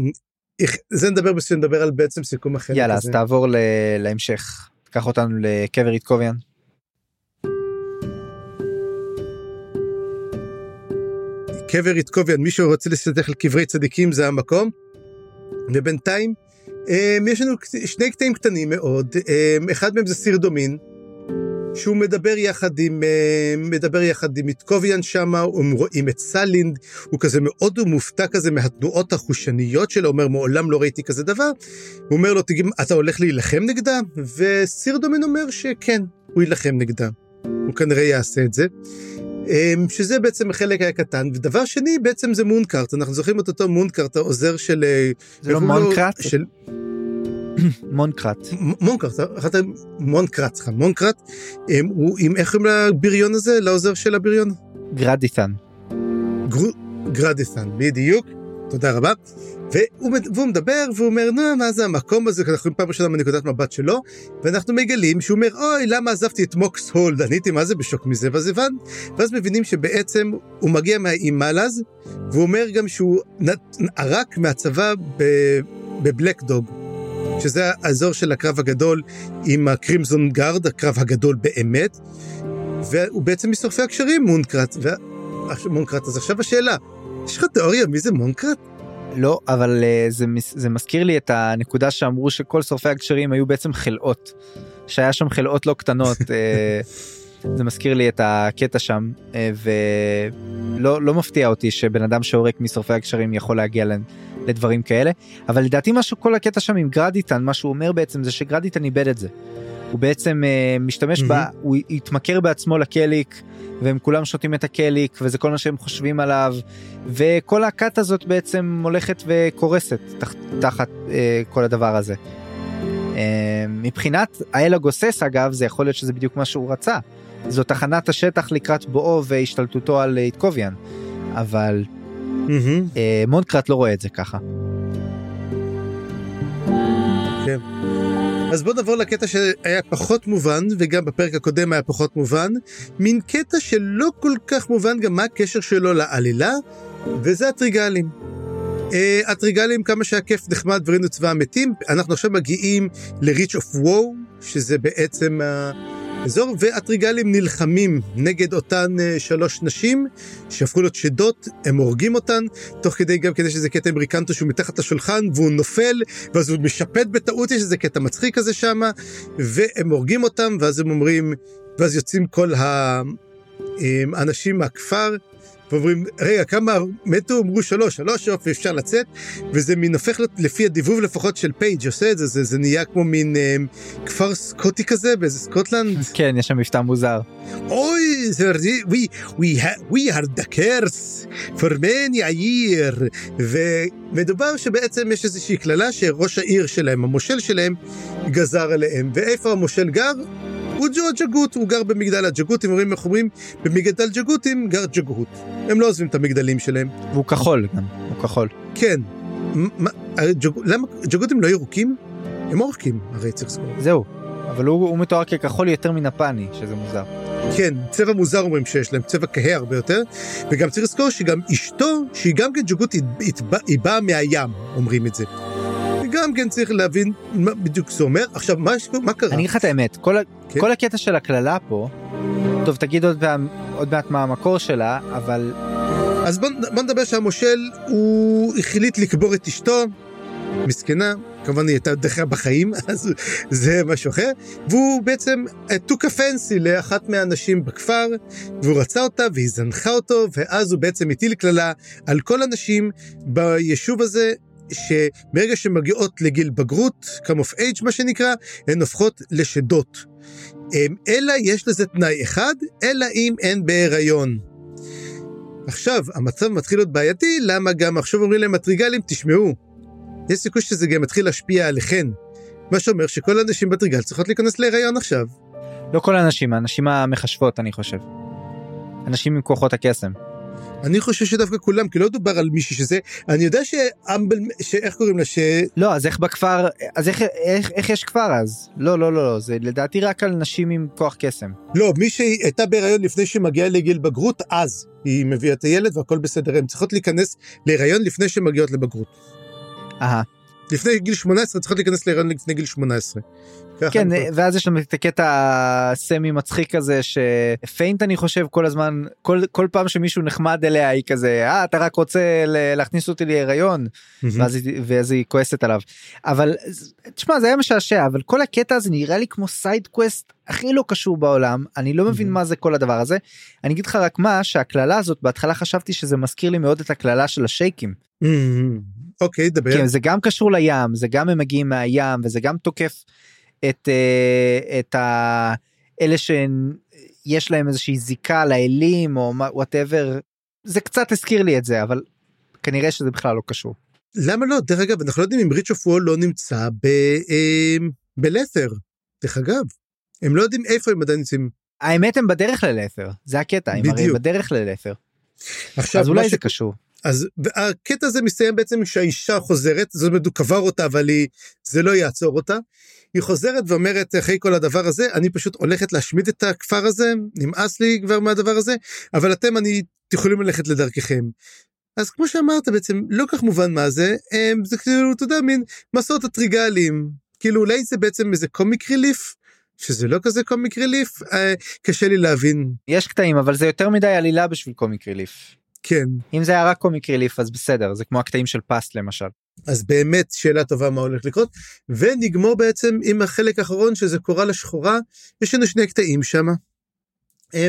זה נדבר בסוף, נדבר על בעצם סיכום החלק יאללה אז הזה. תעבור ל- להמשך קח אותנו לקבר איתקוביאן. קבר איתקוביאן, מי שרוצה להסתכל על קברי צדיקים זה המקום. ובינתיים, אמ, יש לנו שני קטעים קטנים מאוד, אמ, אחד מהם זה סיר דומין, שהוא מדבר יחד עם, אמ, מדבר יחד עם איתקוביאן שמה, הם רואים את סלינד, הוא כזה מאוד מופתע כזה מהתנועות החושניות שלו, אומר מעולם לא ראיתי כזה דבר, הוא אומר לו, תגיד, אתה הולך להילחם נגדה? וסיר דומין אומר שכן, הוא יילחם נגדה. הוא כנראה יעשה את זה. אמ, שזה בעצם החלק הקטן, ודבר שני בעצם זה מונקארט, אנחנו זוכרים את אותו מונקארט, העוזר של... אה, זה לא איך קוראים לו? מונקרט? מונקרט. אחת. מונקרט, סליחה, מונקרט, הוא עם, איך קוראים לבריון הזה, לעוזר של הבריון? גרדיתן. גרו... גרדית'ן, בדיוק, תודה רבה. והוא, והוא מדבר והוא אומר, נו, מה זה המקום הזה, אנחנו פעם ראשונה מנקודת מבט שלו, ואנחנו מגלים שהוא אומר, אוי, למה עזבתי את מוקס הולד? אני הייתי מה זה בשוק מזה, ואז הבנתי, ואז מבינים שבעצם הוא מגיע מהאי מלאז, והוא אומר גם שהוא ערק מהצבא בבלק דוג, שזה האזור של הקרב הגדול עם הקרימזון גארד, הקרב הגדול באמת, והוא בעצם משורפי הקשרים, מונקרט, ו... מונקרט, אז עכשיו השאלה, יש לך תיאוריה מי זה מונקרט? לא אבל אה, זה זה מזכיר לי את הנקודה שאמרו שכל שורפי הגשרים היו בעצם חלאות. שהיה שם חלאות לא קטנות. אה, זה מזכיר לי את הקטע שם, אה, ולא לא מפתיע אותי שבן אדם שעורק משורפי הקשרים יכול להגיע לדברים כאלה, אבל לדעתי משהו, כל הקטע שם עם גרדיטן, מה שהוא אומר בעצם זה שגרדיטן איבד את זה. הוא בעצם uh, משתמש mm-hmm. בה, הוא התמכר בעצמו לקליק, והם כולם שותים את הקליק, וזה כל מה שהם חושבים עליו, וכל הכת הזאת בעצם הולכת וקורסת תח, תחת uh, כל הדבר הזה. Uh, מבחינת האל הגוסס אגב, זה יכול להיות שזה בדיוק מה שהוא רצה. זו תחנת השטח לקראת בואו והשתלטותו על איתקוביאן, אבל mm-hmm. uh, מונקרט לא רואה את זה ככה. כן. אז בוא נעבור לקטע שהיה פחות מובן, וגם בפרק הקודם היה פחות מובן. מין קטע שלא כל כך מובן גם מה הקשר שלו לעלילה, וזה הטריגלים. Uh, הטריגלים, כמה שהיה כיף, נחמד, וראינו צבא המתים. אנחנו עכשיו מגיעים ל-Reach of War, שזה בעצם Uh, אזור, והטריגלים נלחמים נגד אותן uh, שלוש נשים שהפכו להיות שדות, הם הורגים אותן, תוך כדי גם כדי שזה קטע עם רקנטו שהוא מתחת לשולחן והוא נופל, ואז הוא משפט בטעות, יש איזה קטע מצחיק כזה שם, והם הורגים אותם, ואז הם אומרים, ואז יוצאים כל האנשים מהכפר, ואומרים, רגע, כמה מתו? אמרו שלוש, שלוש, יופי, אפשר לצאת, וזה מין הופך לפי הדיבוב לפחות של פייג' עושה את זה, זה, זה נהיה כמו מין אה, כפר סקוטי כזה באיזה סקוטלנד. כן, יש שם מבטא מוזר. אוי, זה, we, we, we are the curse for many a year, ומדובר שבעצם יש איזושהי קללה שראש העיר שלהם, המושל שלהם, גזר עליהם, ואיפה המושל גר? הוא ג'ו הג'גות, הוא גר במגדל הג'גות, הם אומרים, איך אומרים, במגדל ג'גותים גר ג'גות. הם לא עוזבים את המגדלים שלהם. והוא כחול גם, הוא כחול. כן. מה, ג'ג, למה ג'גותים לא ירוקים? הם אורקים, הרי צריך לזכור. זהו, אבל הוא, הוא מתואר ככחול יותר מנפני, שזה מוזר. כן, צבע מוזר אומרים שיש להם, צבע כהה הרבה יותר, וגם צריך לזכור שגם אשתו, שהיא גם כן ג'גות, היא, היא באה מהים, אומרים את זה. גם כן צריך להבין מה בדיוק זה אומר. עכשיו, מה, מה קרה? אני אגיד לך את האמת, כל, כן? כל הקטע של הקללה פה, טוב, תגיד עוד, עוד מעט מה המקור שלה, אבל... אז בוא, בוא נדבר שהמושל, הוא החליט לקבור את אשתו, מסכנה, כמובן היא הייתה דרך בחיים, אז זה משהו אחר, והוא בעצם took a fancy לאחת מהנשים בכפר, והוא רצה אותה והיא זנחה אותו, ואז הוא בעצם הטיל קללה על כל הנשים ביישוב הזה, שברגע שהן מגיעות לגיל בגרות, come of age מה שנקרא, הן הופכות לשדות. אמ, אלא יש לזה תנאי אחד, אלא אם הן בהיריון. עכשיו, המצב מתחיל להיות בעייתי, למה גם עכשיו אומרים להם הטריגלים, תשמעו, יש סיכוי שזה גם מתחיל להשפיע עליכן. מה שאומר שכל הנשים בטריגל צריכות להיכנס להיריון עכשיו. לא כל הנשים, הנשים המחשבות אני חושב. אנשים עם כוחות הקסם. אני חושב שדווקא כולם, כי לא דובר על מישהי שזה, אני יודע שאמבל, שאיך קוראים לה, ש... לא, אז איך בכפר, אז איך, איך, איך יש כפר אז? לא, לא, לא, לא, זה לדעתי רק על נשים עם כוח קסם. לא, מי שהייתה בהיריון לפני שהיא מגיעה לגיל בגרות, אז היא מביאה את הילד והכל בסדר, הן צריכות להיכנס להיריון לפני שהן מגיעות לבגרות. אהה. לפני גיל 18 צריכות להיכנס להיריון לפני גיל 18. כן ואז יש לנו את הקטע הסמי מצחיק הזה שפיינט אני חושב כל הזמן כל כל פעם שמישהו נחמד אליה היא כזה אה אתה רק רוצה להכניס אותי להיריון. ואז, ואז היא כועסת עליו. אבל תשמע זה היה משעשע אבל כל הקטע הזה נראה לי כמו side quest הכי לא קשור בעולם. אני לא מבין מה זה כל הדבר הזה. אני אגיד לך רק מה שהקללה הזאת בהתחלה חשבתי שזה מזכיר לי מאוד את הקללה של השייקים. אוקיי דבר. כן, זה גם קשור לים זה גם הם מגיעים מהים וזה גם תוקף את, אה, את ה... אלה שיש להם איזושהי זיקה לאלים או whatever זה קצת הזכיר לי את זה אבל כנראה שזה בכלל לא קשור. למה לא דרך אגב אנחנו לא יודעים אם Reach of Woe לא נמצא ב, אה, בלת'ר דרך אגב הם לא יודעים איפה הם עדיין נמצאים. האמת הם בדרך ללת'ר זה הקטע הם הרי בדרך ללת'ר. עכשיו אז אולי ש... זה קשור. אז הקטע הזה מסתיים בעצם שהאישה חוזרת זאת אומרת הוא קבר אותה אבל היא זה לא יעצור אותה היא חוזרת ואומרת אחרי כל הדבר הזה אני פשוט הולכת להשמיד את הכפר הזה נמאס לי כבר מהדבר הזה אבל אתם אני יכולים ללכת לדרככם. אז כמו שאמרת בעצם לא כך מובן מה זה הם, זה כאילו אתה יודע מין מסעות הטריגלים כאילו אולי זה בעצם איזה קומיק ריליף. שזה לא כזה קומיק ריליף אה, קשה לי להבין יש קטעים אבל זה יותר מדי עלילה בשביל קומיק ריליף. כן. אם זה היה רק קומיק ריליף אז בסדר זה כמו הקטעים של פאסט למשל. אז באמת שאלה טובה מה הולך לקרות ונגמור בעצם עם החלק האחרון שזה קורל השחורה יש לנו שני קטעים שם.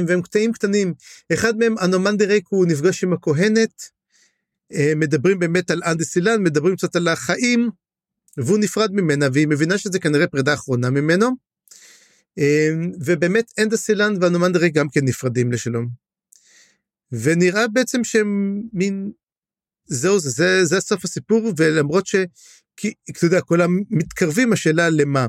והם קטעים קטנים. אחד מהם, אנומנדה ריק, הוא נפגש עם הכהנת, מדברים באמת על אנדסילן, מדברים קצת על החיים, והוא נפרד ממנה, והיא מבינה שזה כנראה פרידה אחרונה ממנו. ובאמת אנדסילן ריק גם כן נפרדים לשלום. ונראה בעצם שהם מין, זהו זה, זה, זה סוף הסיפור, ולמרות ש... כי אתה יודע, כולם מתקרבים, השאלה למה.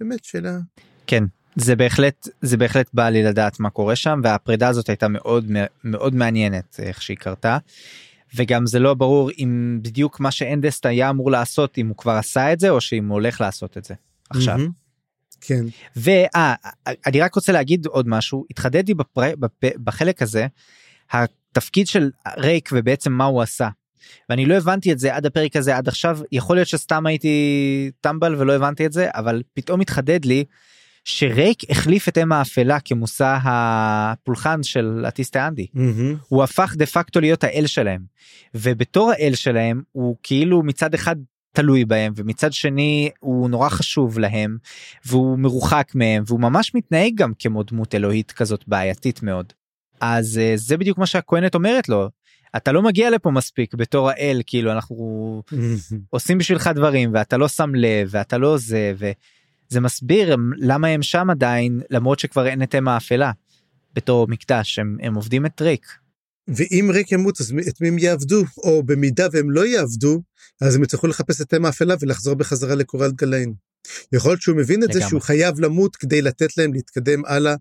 באמת שאלה. כן, זה בהחלט זה בהחלט בא לי לדעת מה קורה שם והפרידה הזאת הייתה מאוד מאוד מעניינת איך שהיא קרתה. וגם זה לא ברור אם בדיוק מה שאנדסט היה אמור לעשות אם הוא כבר עשה את זה או שאם הוא הולך לעשות את זה עכשיו. Mm-hmm. כן. ואני רק רוצה להגיד עוד משהו התחדד לי בפר... בפ... בחלק הזה התפקיד של רייק ובעצם מה הוא עשה. ואני לא הבנתי את זה עד הפרק הזה עד עכשיו יכול להיות שסתם הייתי טמבל ולא הבנתי את זה אבל פתאום התחדד לי שרייק החליף את אם האפלה כמושא הפולחן של אטיסטה אנדי. Mm-hmm. הוא הפך דה פקטו להיות האל שלהם. ובתור האל שלהם הוא כאילו מצד אחד תלוי בהם ומצד שני הוא נורא חשוב להם והוא מרוחק מהם והוא ממש מתנהג גם כמו דמות אלוהית כזאת בעייתית מאוד. אז אה, זה בדיוק מה שהכהנת אומרת לו אתה לא מגיע לפה מספיק בתור האל כאילו אנחנו עושים בשבילך דברים ואתה לא שם לב ואתה לא זה וזה מסביר למה הם שם עדיין למרות שכבר אין את אם האפלה בתור מקדש הם, הם עובדים את ריק. ואם ריק ימות אז את מי הם יעבדו או במידה והם לא יעבדו אז הם יצטרכו לחפש את אם האפלה ולחזור בחזרה לקורל גליין. יכול להיות שהוא מבין את לגמרי. זה שהוא חייב למות כדי לתת להם להתקדם הלאה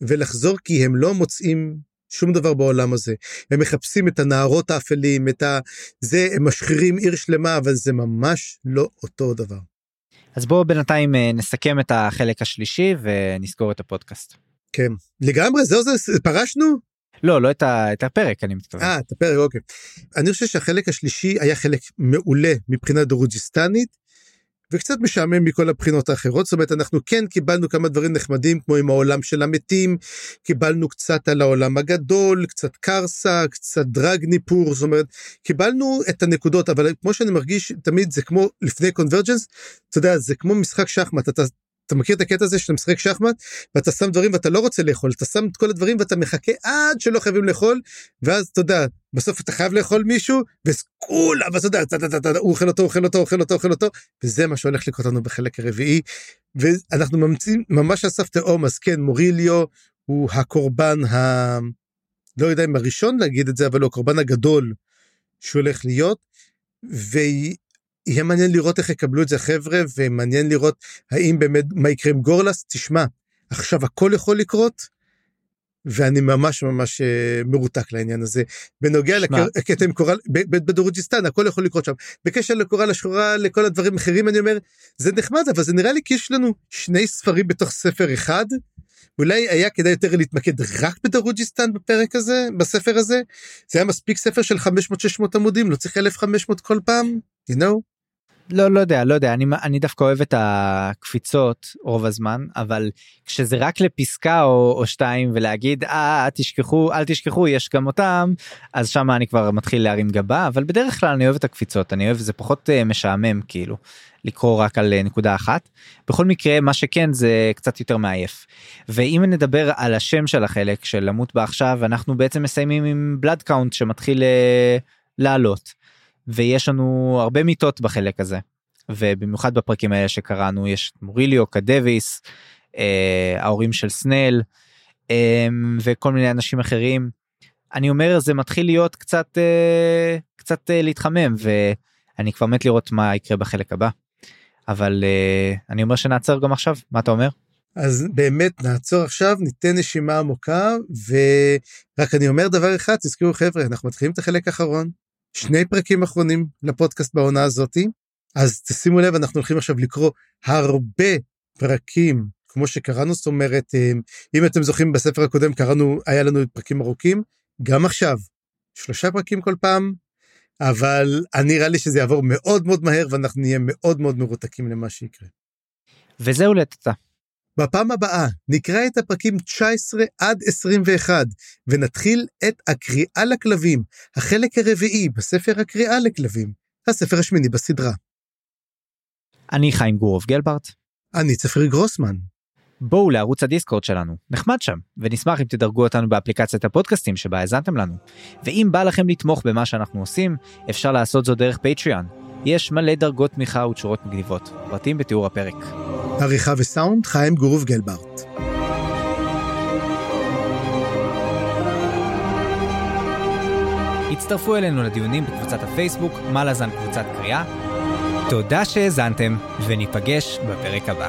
ולחזור כי הם לא מוצאים שום דבר בעולם הזה. הם מחפשים את הנערות האפלים, את ה... זה, הם משחירים עיר שלמה, אבל זה ממש לא אותו דבר. אז בואו בינתיים אה, נסכם את החלק השלישי ונסגור את הפודקאסט. כן, לגמרי, זהו זה, פרשנו? לא, לא את, ה, את הפרק, אני מתכוון. אה, את הפרק, אוקיי. אני חושב שהחלק השלישי היה חלק מעולה מבחינה דרוג'יסטנית, וקצת משעמם מכל הבחינות האחרות. זאת אומרת אנחנו כן קיבלנו כמה דברים נחמדים כמו עם העולם של המתים קיבלנו קצת על העולם הגדול קצת קרסה קצת דרג ניפור זאת אומרת קיבלנו את הנקודות אבל כמו שאני מרגיש תמיד זה כמו לפני קונברג'נס אתה יודע זה כמו משחק שחמט אתה אתה מכיר את הקטע הזה שאתה משחק שחמט ואתה שם דברים ואתה לא רוצה לאכול אתה שם את כל הדברים ואתה מחכה עד שלא חייבים לאכול ואז אתה יודע בסוף אתה חייב לאכול מישהו וכולם אתה יודע הוא אוכל אותו אוכל אותו אוכל אותו אוכל אותו וזה מה שהולך לקרות לנו בחלק הרביעי ואנחנו ממציאים ממש על סף תהום אז כן מוריליו הוא הקורבן ה... לא יודע אם הראשון להגיד את זה אבל הוא הקורבן הגדול שהולך להיות. יהיה מעניין לראות איך יקבלו את זה חבר'ה ומעניין לראות האם באמת מה יקרה עם גורלס תשמע עכשיו הכל יכול לקרות. ואני ממש ממש uh, מרותק לעניין הזה בנוגע לקטע עם קורל בדורג'יסטן הכל יכול לקרות שם בקשר לקורל השחורה לכל הדברים האחרים אני אומר זה נחמד אבל זה נראה לי כי יש לנו שני ספרים בתוך ספר אחד. אולי היה כדאי יותר להתמקד רק בדרוג'יסטן בפרק הזה בספר הזה זה היה מספיק ספר של 500-600 עמודים לא צריך 1500 כל פעם you know. לא לא יודע לא יודע אני אני דווקא אוהב את הקפיצות רוב הזמן אבל כשזה רק לפסקה או, או שתיים ולהגיד אה תשכחו אל תשכחו יש גם אותם אז שם אני כבר מתחיל להרים גבה אבל בדרך כלל אני אוהב את הקפיצות אני אוהב זה פחות uh, משעמם כאילו לקרוא רק על uh, נקודה אחת בכל מקרה מה שכן זה קצת יותר מעייף ואם נדבר על השם של החלק של למות בעכשיו אנחנו בעצם מסיימים עם body count שמתחיל uh, לעלות. ויש לנו הרבה מיתות בחלק הזה ובמיוחד בפרקים האלה שקראנו יש מוריליו קדוויס אה, ההורים של סנל אה, וכל מיני אנשים אחרים. אני אומר זה מתחיל להיות קצת אה, קצת אה, להתחמם ואני כבר מת לראות מה יקרה בחלק הבא. אבל אה, אני אומר שנעצר גם עכשיו מה אתה אומר? אז באמת נעצור עכשיו ניתן נשימה עמוקה ורק אני אומר דבר אחד תזכרו חבר'ה אנחנו מתחילים את החלק האחרון שני פרקים אחרונים לפודקאסט בעונה הזאתי אז תשימו לב אנחנו הולכים עכשיו לקרוא הרבה פרקים כמו שקראנו זאת אומרת אה, אם אתם זוכרים בספר הקודם קראנו היה לנו פרקים ארוכים גם עכשיו שלושה פרקים כל פעם אבל אני נראה לי שזה יעבור מאוד מאוד מהר ואנחנו נהיה מאוד מאוד מרותקים למה שיקרה. וזהו לטאטה. בפעם הבאה נקרא את הפרקים 19 עד 21 ונתחיל את הקריאה לכלבים, החלק הרביעי בספר הקריאה לכלבים, הספר השמיני בסדרה. אני חיים גורוב גלברט. אני צפרי גרוסמן. בואו לערוץ הדיסקורד שלנו, נחמד שם, ונשמח אם תדרגו אותנו באפליקציית הפודקאסטים שבה האזנתם לנו. ואם בא לכם לתמוך במה שאנחנו עושים, אפשר לעשות זאת דרך פטריון. יש מלא דרגות תמיכה ותשורות מגניבות, פרטים בתיאור הפרק. עריכה וסאונד חיים גורוב גלברט. הצטרפו אלינו לדיונים בקבוצת הפייסבוק, מה לזן קבוצת קריאה. תודה שהאזנתם, וניפגש בפרק הבא.